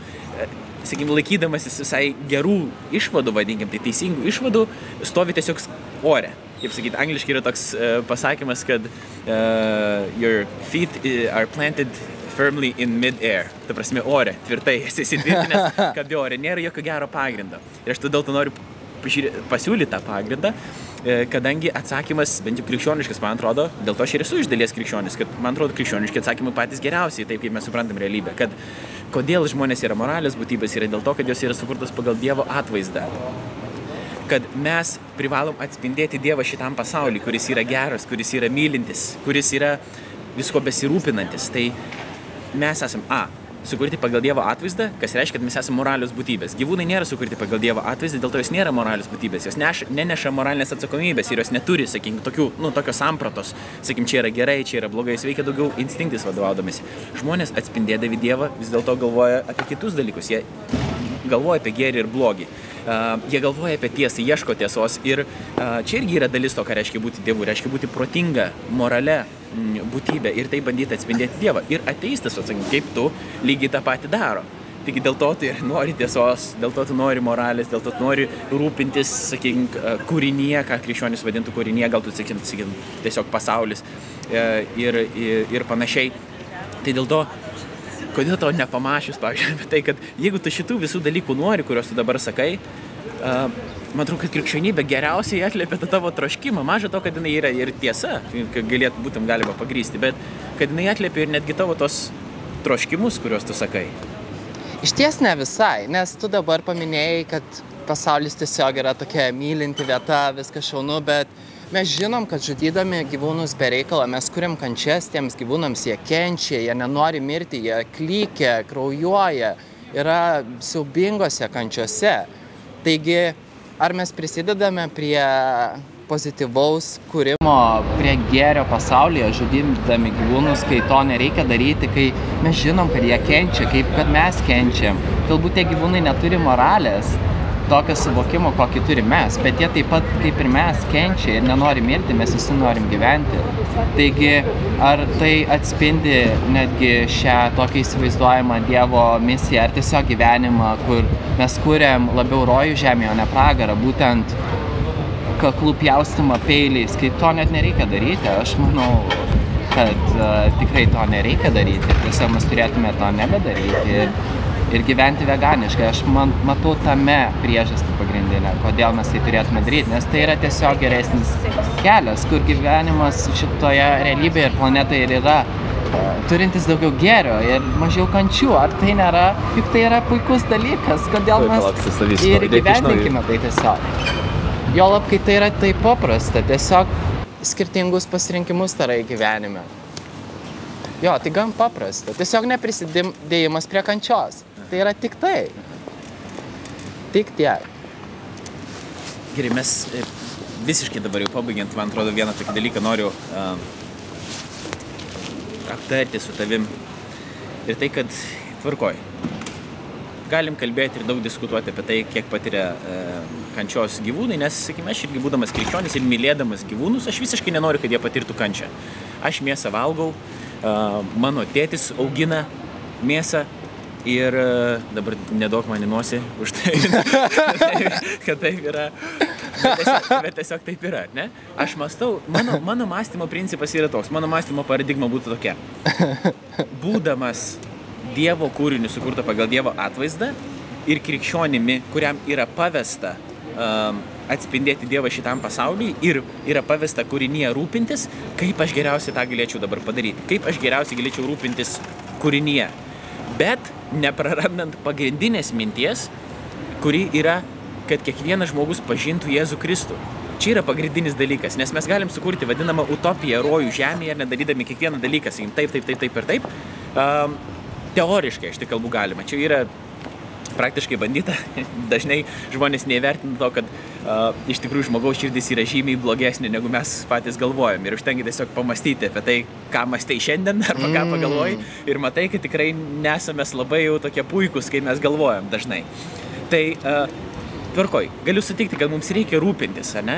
sakykime, laikydamasis visai gerų išvadų, vadinkim, tai teisingų išvadų, stovi tiesiog ore. Kaip sakyti, angliškai yra toks uh, pasakymas, kad uh, your feet are planted firmly in mid-air. Ta prasme, ore, tvirtai esi įsitvirtinęs, <laughs> kad ore nėra jokio gero pagrindo. Ir aš todėl tu noriu pasiūlyti tą pagrindą, kadangi atsakymas, bent jau krikščioniškas, man atrodo, dėl to aš ir esu iš dalies krikščionis, kad man atrodo krikščioniški atsakymai patys geriausiai, taip kaip mes suprantam realybę, kad kodėl žmonės yra moralės būtybės, yra dėl to, kad jos yra sukurtos pagal Dievo atvaizdą kad mes privalom atspindėti Dievą šitam pasauliu, kuris yra geras, kuris yra mylintis, kuris yra visko besirūpinantis. Tai mes esam A sukurti pagal Dievo atvaizdą, kas reiškia, kad mes esame moralios būtybės. Gyvūnai nėra sukurti pagal Dievo atvaizdą, dėl to jos nėra moralios būtybės, jos neš, neneša moralinės atsakomybės ir jos neturi, sakykime, tokių, nu, tokios sampratos, sakykime, čia yra gerai, čia yra blogai, jis veikia daugiau instinktais vadovaudomasi. Žmonės atspindėdami Dievą vis dėlto galvoja apie kitus dalykus, jie galvoja apie gėrį ir blogį. Jie galvoja apie tiesą, ieško tiesos ir čia irgi yra dalis to, ką reiškia būti Dievu, reiškia būti protinga, morale, būtybę ir tai bandyti atspindėti Dievą. Ir ateistas, atsakyk, kaip tu lygiai tą patį daro. Taigi dėl to tu nori tiesos, dėl to tu nori moralės, dėl to tu nori rūpintis, sakykim, kūrinyje, ką krikščionis vadintų kūrinyje, gal tu, sakykim, tiesiog pasaulis ir, ir, ir panašiai. Tai dėl to, kodėl tau nepamašius, pavyzdžiui, apie tai, kad jeigu tu šitų visų dalykų nori, kuriuos tu dabar sakai, man atrodo, kad krikščionybė geriausiai atliepia tą tavo troškimą. Maža to, kad jinai yra ir tiesa, kad galėtų būtum galima pagrysti, bet kad jinai atliepia ir netgi tavo tos troškimus, kuriuos tu sakai. Iš ties ne visai, nes tu dabar paminėjai, kad pasaulis tiesiog yra tokia mylinti vieta, viskas šaunu, bet mes žinom, kad žudydami gyvūnus be reikalo mes kuriam kančias tiems gyvūnams, jie kenčia, jie nenori mirti, jie klykia, kraujuoja, yra siaubingose kančiose. Taigi, ar mes prisidedame prie pozityvaus kūrimo, prie gėrio pasaulyje, žudydami gyvūnus, kai to nereikia daryti, kai mes žinom, kad jie kenčia, kaip kad mes kenčiam. Galbūt tie gyvūnai neturi moralės, tokio suvokimo, kokį turime mes, bet jie taip pat kaip ir mes kenčia ir nenori mirti, mes visi norim gyventi. Taigi, ar tai atspindi netgi šią tokią įsivaizduojamą Dievo misiją, ar tiesiog gyvenimą, kur mes kūrėm labiau rojų žemėje, o ne pragarą, būtent kaklų pjaustimą peiliais, kai to net nereikia daryti, aš manau, kad uh, tikrai to nereikia daryti, tiesiog mes turėtume to nebedaryti. Ir, ir gyventi veganiškai. Aš man, matau tame priežastį pagrindinę, kodėl mes tai turėtume daryti, nes tai yra tiesiog geresnis kelias, kur gyvenimas šitoje realybėje ir planetoje ir yra turintis daugiau gėrio ir mažiau kančių. Ar tai nėra, juk tai yra puikus dalykas, kodėl mes ir gyvendinkime tai tiesiog. Jolab, kai tai yra taip paprasta, tiesiog skirtingus pasirinkimus darai gyvenime. Jo, tai gan paprasta. Tiesiog neprisidėjimas prie kančios. Tai yra tik tai. Tik tiek. Gerai, mes e, visiškai dabar jau pabaigiant, man atrodo, vieną tokį dalyką noriu uh, aptarti su tavim. Ir tai, kad tvarkoj. Galim kalbėti ir daug diskutuoti apie tai, kiek patiria uh, kančios gyvūnai, nes, sakykime, aš irgi būdamas krikščionis ir mylėdamas gyvūnus, aš visiškai nenoriu, kad jie patirtų kančią. Aš mėsą valgau, uh, mano tėtis augina mėsą, Ir e, dabar nedaug man į nosį už tai, <laughs> kad taip yra. Bet tiesiog, bet tiesiog taip yra, ne? Aš mastau, mano, mano mąstymo principas yra toks, mano mąstymo paradigma būtų tokia. Būdamas Dievo kūriniu sukurto pagal Dievo atvaizdą ir krikščionimi, kuriam yra pavesta um, atspindėti Dievą šitam pasauliui ir yra pavesta kūrinyje rūpintis, kaip aš geriausiai tą galėčiau dabar padaryti, kaip aš geriausiai galėčiau rūpintis kūrinyje bet neprarandant pagrindinės minties, kuri yra, kad kiekvienas žmogus pažintų Jėzų Kristų. Čia yra pagrindinis dalykas, nes mes galim sukurti vadinamą utopiją rojų žemėje, nedarydami kiekvieną dalyką, sakykim, taip, taip, taip, taip ir taip. Um, teoriškai, aš tik kalbu galima. Čia yra praktiškai bandyta. <laughs> Dažnai žmonės neįvertina to, kad uh, iš tikrųjų žmogaus širdis yra žymiai blogesnė, negu mes patys galvojam. Ir užtengia tiesiog pamastyti apie tai, ką mastai šiandien <laughs> arba ką pagalvoji. Ir matai, kad tikrai nesame labai jau tokie puikūs, kaip mes galvojam dažnai. Tai uh, tvarkoj, galiu sutikti, kad mums reikia rūpintis, ne?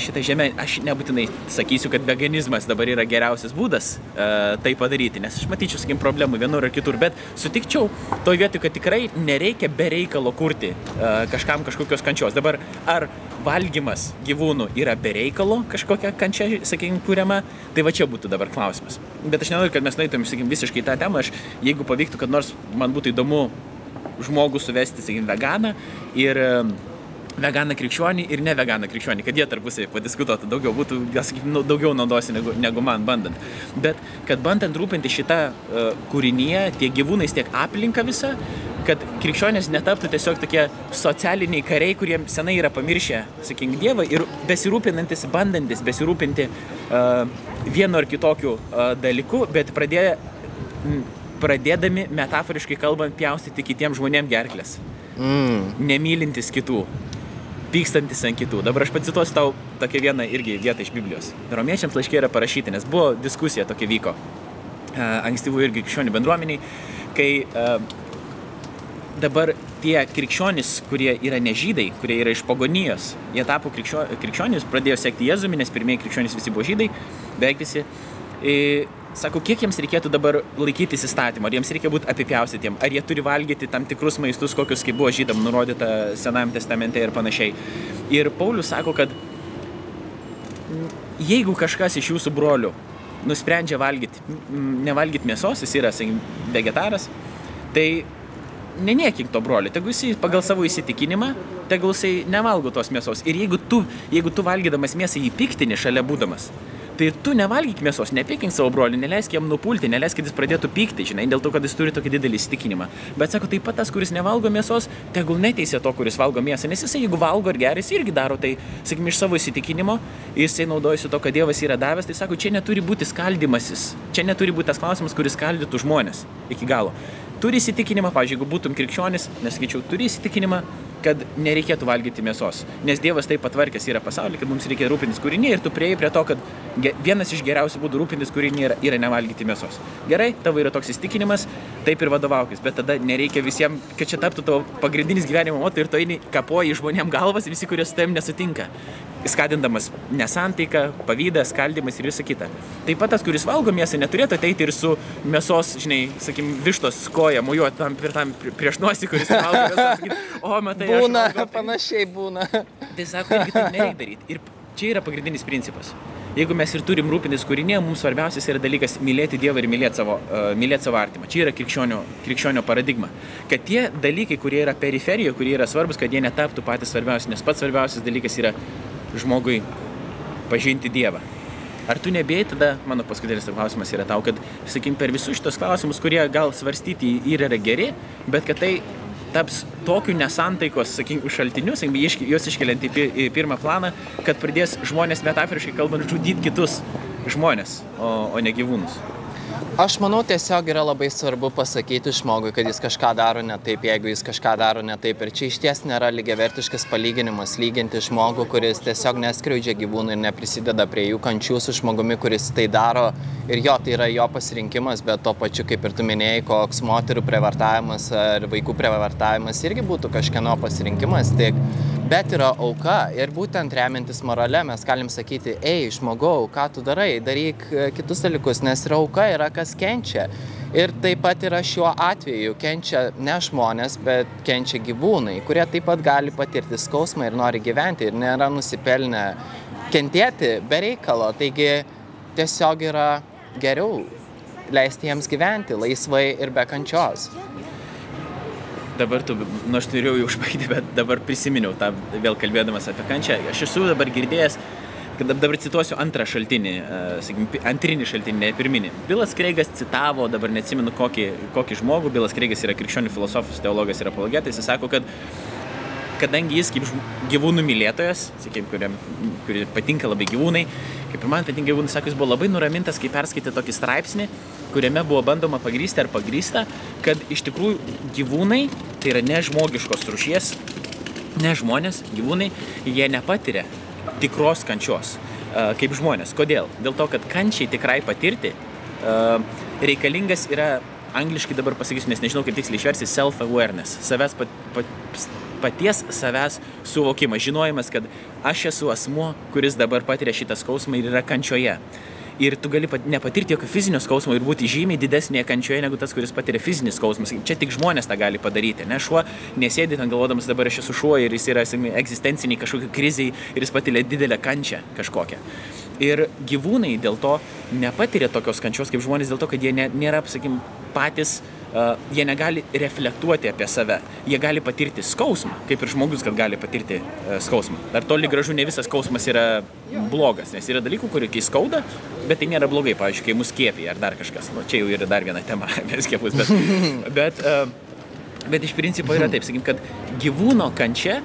Šitą žemę, aš nebūtinai sakysiu, kad veganizmas dabar yra geriausias būdas uh, tai padaryti, nes aš matyčiau, sakykim, problemų vienur ar kitur, bet sutikčiau toj vietoj, kad tikrai nereikia be reikalo kurti uh, kažkam kažkokios kančios. Dabar ar valgymas gyvūnų yra be reikalo kažkokia kančia, sakykim, kuriama, tai va čia būtų dabar klausimas. Bet aš nenoriu, kad mes nueitum, sakykim, visiškai tą temą, aš jeigu pavyktų, kad nors man būtų įdomu žmogų suvesti, sakykim, veganą ir veganą krikščionį ir ne veganą krikščionį, kad jie tarpusai padiskutuotų daugiau, būtų, sakykim, nu, daugiau naudosi negu, negu man bandant. Bet kad bandant rūpinti šitą uh, kūrinyje, tiek gyvūnais, tiek aplinką visą, kad krikščionės netaptų tiesiog tokie socialiniai kariai, kurie senai yra pamiršę, sakykim, Dievą ir besirūpinantis, bandantis besirūpinti uh, vienu ar kitokiu uh, dalyku, bet pradėję pradėdami metaforiškai kalbant pjaustyti kitiems žmonėms gerklės. Mm. Nemylintis kitų, pykstantis ant kitų. Dabar aš pacituosiu tau tokią vieną irgi vietą iš Biblijos. Romiečiams laiškė yra parašyti, nes buvo diskusija tokia vyko uh, ankstyvų irgi krikščionių bendruomeniai, kai uh, dabar tie krikščionys, kurie yra nežydai, kurie yra iš pagonijos, jie tapo krikščio, krikščionys, pradėjo sekti Jėzumi, nes pirmieji krikščionys visi buvo žydai, beveik visi. Sako, kiek jiems reikėtų dabar laikytis įstatymą, ar jiems reikia būti apipjaustytiem, ar jie turi valgyti tam tikrus maistus, kokius kaip buvo žydam nurodyta Senajame testamente ir panašiai. Ir Paulius sako, kad jeigu kažkas iš jūsų brolių nusprendžia valgyti, nevalgyti mėsos, jis yra, sakykim, vegetaras, tai neniekink to brolio, tegu jisai pagal savo įsitikinimą, tegul jisai nevalgo tos mėsos. Ir jeigu tu, jeigu tu valgydamas mėsą jį piktini šalia būdamas, Tai tu nevalgyk mėsos, nepykink savo broliui, neleisk jam nupulti, neleisk, kad jis pradėtų pykti, žinai, dėl to, kad jis turi tokį didelį įsitikinimą. Bet sako, taip pat tas, kuris nevalgo mėsos, tegul neteisė to, kuris valgo mėsą, nes jisai, jeigu valgo ir gerai, jis irgi daro tai, sakykim, iš savo įsitikinimo, jisai naudojasi to, kad Dievas yra davęs, tai sako, čia neturi būti skaldimasis, čia neturi būti tas klausimas, kuris skaldytų žmonės iki galo. Turi įsitikinimą, pavyzdžiui, jeigu būtum krikščionis, nesakyčiau, turi įsitikinimą, kad nereikėtų valgyti mėsos. Nes Dievas taip patvarkęs yra pasaulį, kad mums reikia rūpintis kūrinį ir tu prieėjai prie to, kad vienas iš geriausių būdų rūpintis kūrinį yra, yra nevalgyti mėsos. Gerai, tavo yra toks įstikinimas, taip ir vadovaukis, bet tada nereikia visiems, kad čia taptų tavo pagrindinis gyvenimo moto ir to eini kapoji žmonėm galvas visi, kurie su tavim nesutinka skatindamas nesantaiką, pavydą, skaldimas ir visą kitą. Taip pat tas, kuris valgo mėsą, neturėtų ateiti ir su mėsos, žinai, sakykim, vištos koja, mojuoti tam, tam prieš nosį, kuris valgo mėsą. O, matai, būna, <laughs> tai... panašiai būna. Tai sako, irgi taip nereikia daryti. Ir čia yra pagrindinis principas. Jeigu mes ir turim rūpintis kūrinė, mums svarbiausias yra dalykas mylėti Dievą ir mylėti savo, uh, mylėti savo artimą. Čia yra krikščionio, krikščionio paradigma. Kad tie dalykai, kurie yra periferijoje, kurie yra svarbus, kad jie netaptų patys svarbiausi, nes pats svarbiausias dalykas yra žmogui pažinti Dievą. Ar tu nebėjai tada, mano paskutinis klausimas yra tau, kad, sakykim, per visus šitos klausimus, kurie gal svarstyti ir yra geri, bet kad tai taps tokiu nesantaikos, sakykim, šaltiniu, sakykim, juos iškeliant į pirmą planą, kad pradės žmonės metaforiškai kalbant žudyti kitus žmonės, o, o ne gyvūnus. Aš manau, tiesiog yra labai svarbu pasakyti žmogui, kad jis kažką daro ne taip, jeigu jis kažką daro ne taip. Ir čia iš ties nėra lygiavertiškas palyginimas lyginti žmogų, kuris tiesiog neskriaudžia gyvūnų ir neprisideda prie jų kančių su žmogumi, kuris tai daro. Ir jo, tai yra jo pasirinkimas, bet to pačiu, kaip ir tu minėjai, koks moterų prievartavimas ar vaikų prievartavimas irgi būtų kažkieno pasirinkimas. Tik bet yra auka ir būtent remiantis morale mes galim sakyti, ei, žmogau, ką tu darai, daryk e, kitus dalykus, nes yra auka, yra kas kenčia. Ir taip pat yra šiuo atveju kenčia ne žmonės, bet kenčia gyvūnai, kurie taip pat gali patirti skausmą ir nori gyventi ir nėra nusipelnę kentėti be reikalo. Taigi tiesiog yra geriau leisti jiems gyventi laisvai ir be kančios dabar tu, nu aš turėjau jau užbaigti, bet dabar prisiminiau tą vėl kalbėdamas apie kančią. Aš esu dabar girdėjęs, kad dabar cituosiu antrą šaltinį, sakykim, antrinį šaltinį, ne pirminį. Bilas Kreigas citavo, dabar neatsimenu kokį, kokį žmogų, Bilas Kreigas yra krikščionių filosofas, teologas ir apologetas, jis sako, kad kadangi jis kaip gyvūnų mylėtojas, sakykime, kuriam, kuri patinka labai gyvūnai, kaip ir man patinka gyvūnai, sako, jis buvo labai nuramintas, kai perskaitė tokį straipsnį, kuriame buvo bandoma pagrysti ar pagrysta, kad iš tikrųjų gyvūnai, tai yra nežmogiškos rušies, ne žmonės, gyvūnai, jie nepatiria tikros kančios kaip žmonės. Kodėl? Dėl to, kad kančiai tikrai patirti reikalingas yra angliškai dabar pasakysiu, nes nežinau kaip tiksliai išversti, self-awareness, savęs pat, pat, paties savęs suvokimas, žinojimas, kad aš esu asmuo, kuris dabar patiria šitą skausmą ir yra kančioje. Ir tu gali pat, nepatirti jokio fizinio skausmo ir būti žymiai didesnėje kančioje negu tas, kuris patiria fizinį skausmą. Čia tik žmonės tą gali padaryti. Ne šuo nesėdi ten galvodamas, dabar aš esu šuo ir jis yra egzistenciniai kažkokie kriziai ir jis patiria didelę kančią kažkokią. Ir gyvūnai dėl to nepatiria tokios kančios kaip žmonės, dėl to, kad jie nėra, sakykim, patys uh, jie negali reflektuoti apie save. Jie gali patirti skausmą, kaip ir žmogus, kad gali patirti uh, skausmą. Dar toli gražu ne visas skausmas yra blogas, nes yra dalykų, kurie kai skauda, bet tai nėra blogai, pavyzdžiui, kai mus kėpia ar dar kažkas. Nu, čia jau yra dar viena tema <laughs> apie skiepus, bet, <laughs> bet, uh, bet iš principo yra taip, sakykim, kad gyvūno kančia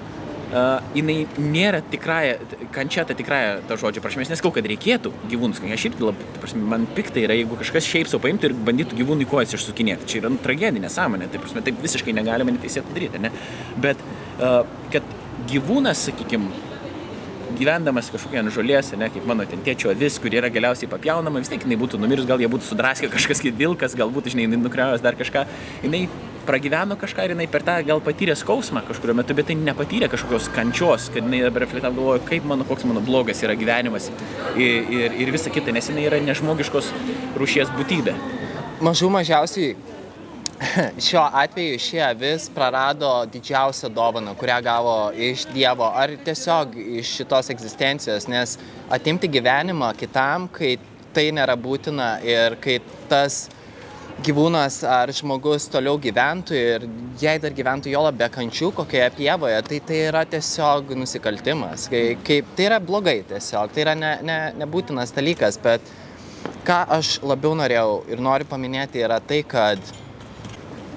uh, jinai nėra tikrąją, kančia ta tikrąją to žodžio prasme. Aš neskau, kad reikėtų gyvūnus. Aš šiaip labai, prasme, man piktai yra, jeigu kažkas šiaip savo paimtų ir bandytų gyvūnui kojas išsukinėti. Čia yra nu, tragedija, nesąmonė. Taip, prasme, taip visiškai negalime neteisėtų daryti. Ne? Bet uh, kad gyvūnas, sakykime, gyvendamas kažkokia ant žolės, ne, kaip mano ten tėčio avis, kuri yra galiausiai papjaunama, vis tiek jinai būtų numirus, gal jie būtų sudraskę <laughs> kažkas kaip vilkas, galbūt, žinai, nukriavęs dar kažką. Jinai pragyveno kažką ir jinai per tą gal patyrė skausmą kažkurio metu, bet tai nepatyrė kažkokios kančios, kad jinai dabar reflektavo galvoja, kaip mano, koks mano blogas yra gyvenimas ir, ir, ir visa kita, nes jinai yra nežmogiškos rūšies būtybė. Mažų mažiausiai <laughs> šiuo atveju ši avis prarado didžiausią dovaną, kurią gavo iš Dievo ar tiesiog iš šitos egzistencijos, nes atimti gyvenimą kitam, kai tai nėra būtina ir kai tas gyvūnas ar žmogus toliau gyventų ir jei dar gyventų jo be kančių kokioje pievoje, tai tai yra tiesiog nusikaltimas. Kai, kaip, tai yra blogai tiesiog, tai yra ne, ne, nebūtinas dalykas, bet ką aš labiau norėjau ir noriu paminėti yra tai, kad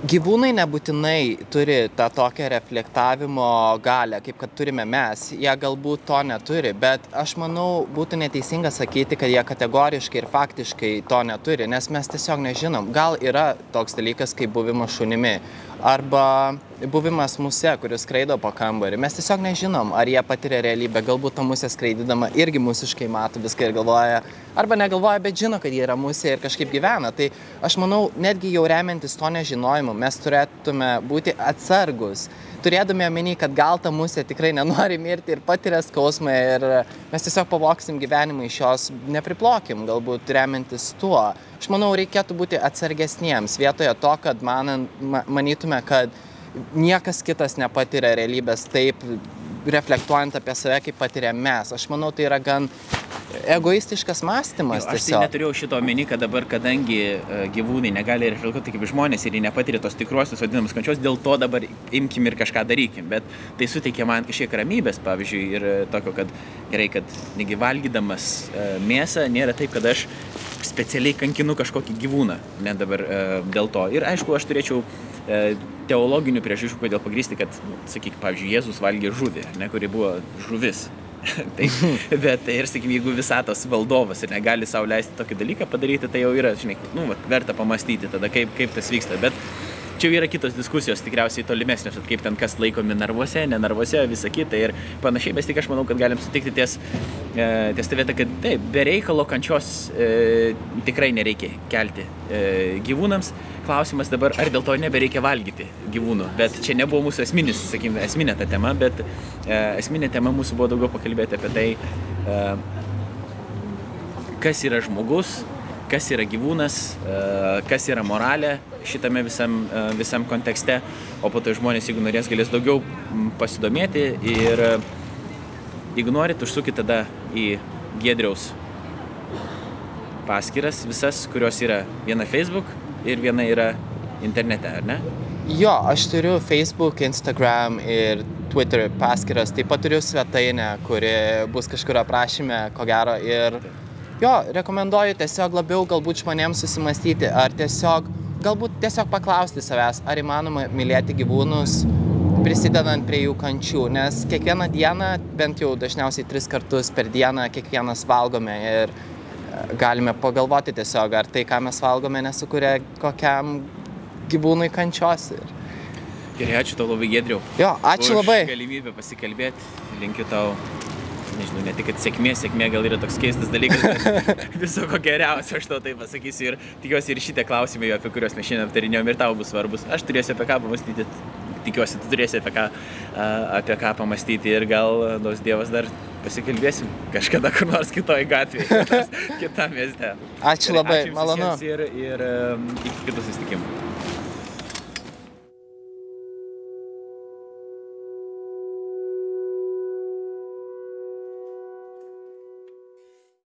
gyvūnai nebūtinai turi tą tokią reflektavimo galią, kaip kad turime mes. Jie galbūt to neturi, bet aš manau, būtų neteisinga sakyti, kad jie kategoriškai ir faktiškai to neturi, nes mes tiesiog nežinom. Gal yra toks dalykas kaip buvimas šunimi arba buvimas musė, kuris skraido po kambarį. Mes tiesiog nežinom, ar jie patiria realybę. Galbūt ta musė skraidydama irgi musiškai mato viską ir galvoja, arba negalvoja, bet žino, kad jie yra musė ir kažkaip gyvena. Tai aš manau, netgi jau remiantis to nežinojimu, mes turėtume būti atsargus. Turėdami omeny, kad gal ta musė tikrai nenori mirti ir patiria skausmą ir mes tiesiog pavoksim gyvenimą iš jos, nepriplokim, galbūt remiantis tuo. Aš manau, reikėtų būti atsargesniems vietoje to, kad manan, manytume, kad niekas kitas nepatiria realybės taip, reflektuojant apie save, kaip patiria mes. Aš manau, tai yra gan egoistiškas mąstymas Jo, aš tai neturėjau šito omeny, kad dabar, kadangi e, gyvūnai negali reflektuoti kaip žmonės ir jie nepatiria tos tikruosios vadinamos kančios, dėl to dabar imkim ir kažką darykim. Bet tai suteikia man kažkiek ramybės, pavyzdžiui, ir e, tokio, kad gerai, kad negi valgydamas e, mėsą nėra taip, kad aš specialiai kankinu kažkokį gyvūną, ne dabar dėl to. Ir aišku, aš turėčiau teologinių priežasčių, kodėl pagrysti, kad, nu, sakyk, pavyzdžiui, Jėzus valgė žuvį, ne, kuri buvo žuvis. <laughs> tai, bet ir, sakykime, jeigu visatos valdovas ir negali savo leisti tokį dalyką padaryti, tai jau yra, žinai, nu, verta pamastyti tada, kaip, kaip tas vyksta. Bet čia jau yra kitos diskusijos, tikriausiai tolimesnės, kaip ten kas laikomi narvuose, ne narvuose, visa kita ir panašiai, bet tik aš manau, kad galim sutikti ties, e, ties tą vietą, kad taip, be reikalo kančios e, tikrai nereikia kelti e, gyvūnams. Klausimas dabar, ar dėl to nebereikia valgyti gyvūnų. Bet čia nebuvo mūsų esminis, sakykime, esminė ta tema, bet e, esminė tema mūsų buvo daugiau pakalbėti apie tai, e, kas yra žmogus, kas yra gyvūnas, e, kas yra moralė šitame visam, e, visam kontekste, o po to žmonės, jeigu norės, galės daugiau pasidomėti ir e, jeigu norit, užsukit tada į Gedriaus paskiras visas, kurios yra viena Facebook ir viena yra internete, ar ne? Jo, aš turiu Facebook, Instagram ir Twitter paskyras, taip pat turiu svetainę, kuri bus kažkur aprašyme, ko gero. Ir jo, rekomenduoju tiesiog labiau galbūt žmonėms susimastyti, ar tiesiog, galbūt tiesiog paklausti savęs, ar įmanoma mylėti gyvūnus, prisidedant prie jų kančių, nes kiekvieną dieną, bent jau dažniausiai tris kartus per dieną, kiekvienas valgome ir e, galime pagalvoti tiesiog, ar tai, ką mes valgome, nesukuria kokiam gyvūnui kančios. Ir... Gerai, ačiū tau labai, Gedriau. Jo, ačiū labai. galimybę pasikalbėti. Linkiu tau, nežinau, ne tik sėkmė, sėkmė gal yra toks keistas dalykas, <laughs> viso ko geriausio, aš tau tai pasakysiu ir tikiuosi ir šitie klausimai, apie kuriuos mes šiandien aptarinėjom, ir tau bus svarbus. Aš turėsiu apie ką pamastyti, tikiuosi, tu turėsi apie ką, apie ką pamastyti ir gal, duos Dievas, dar pasikalbėsim kažkada kur nors kitoj gatvėje, <laughs> kitam mieste. Ačiū labai, ačiū malonu. Ir, ir iki kitų susitikimų.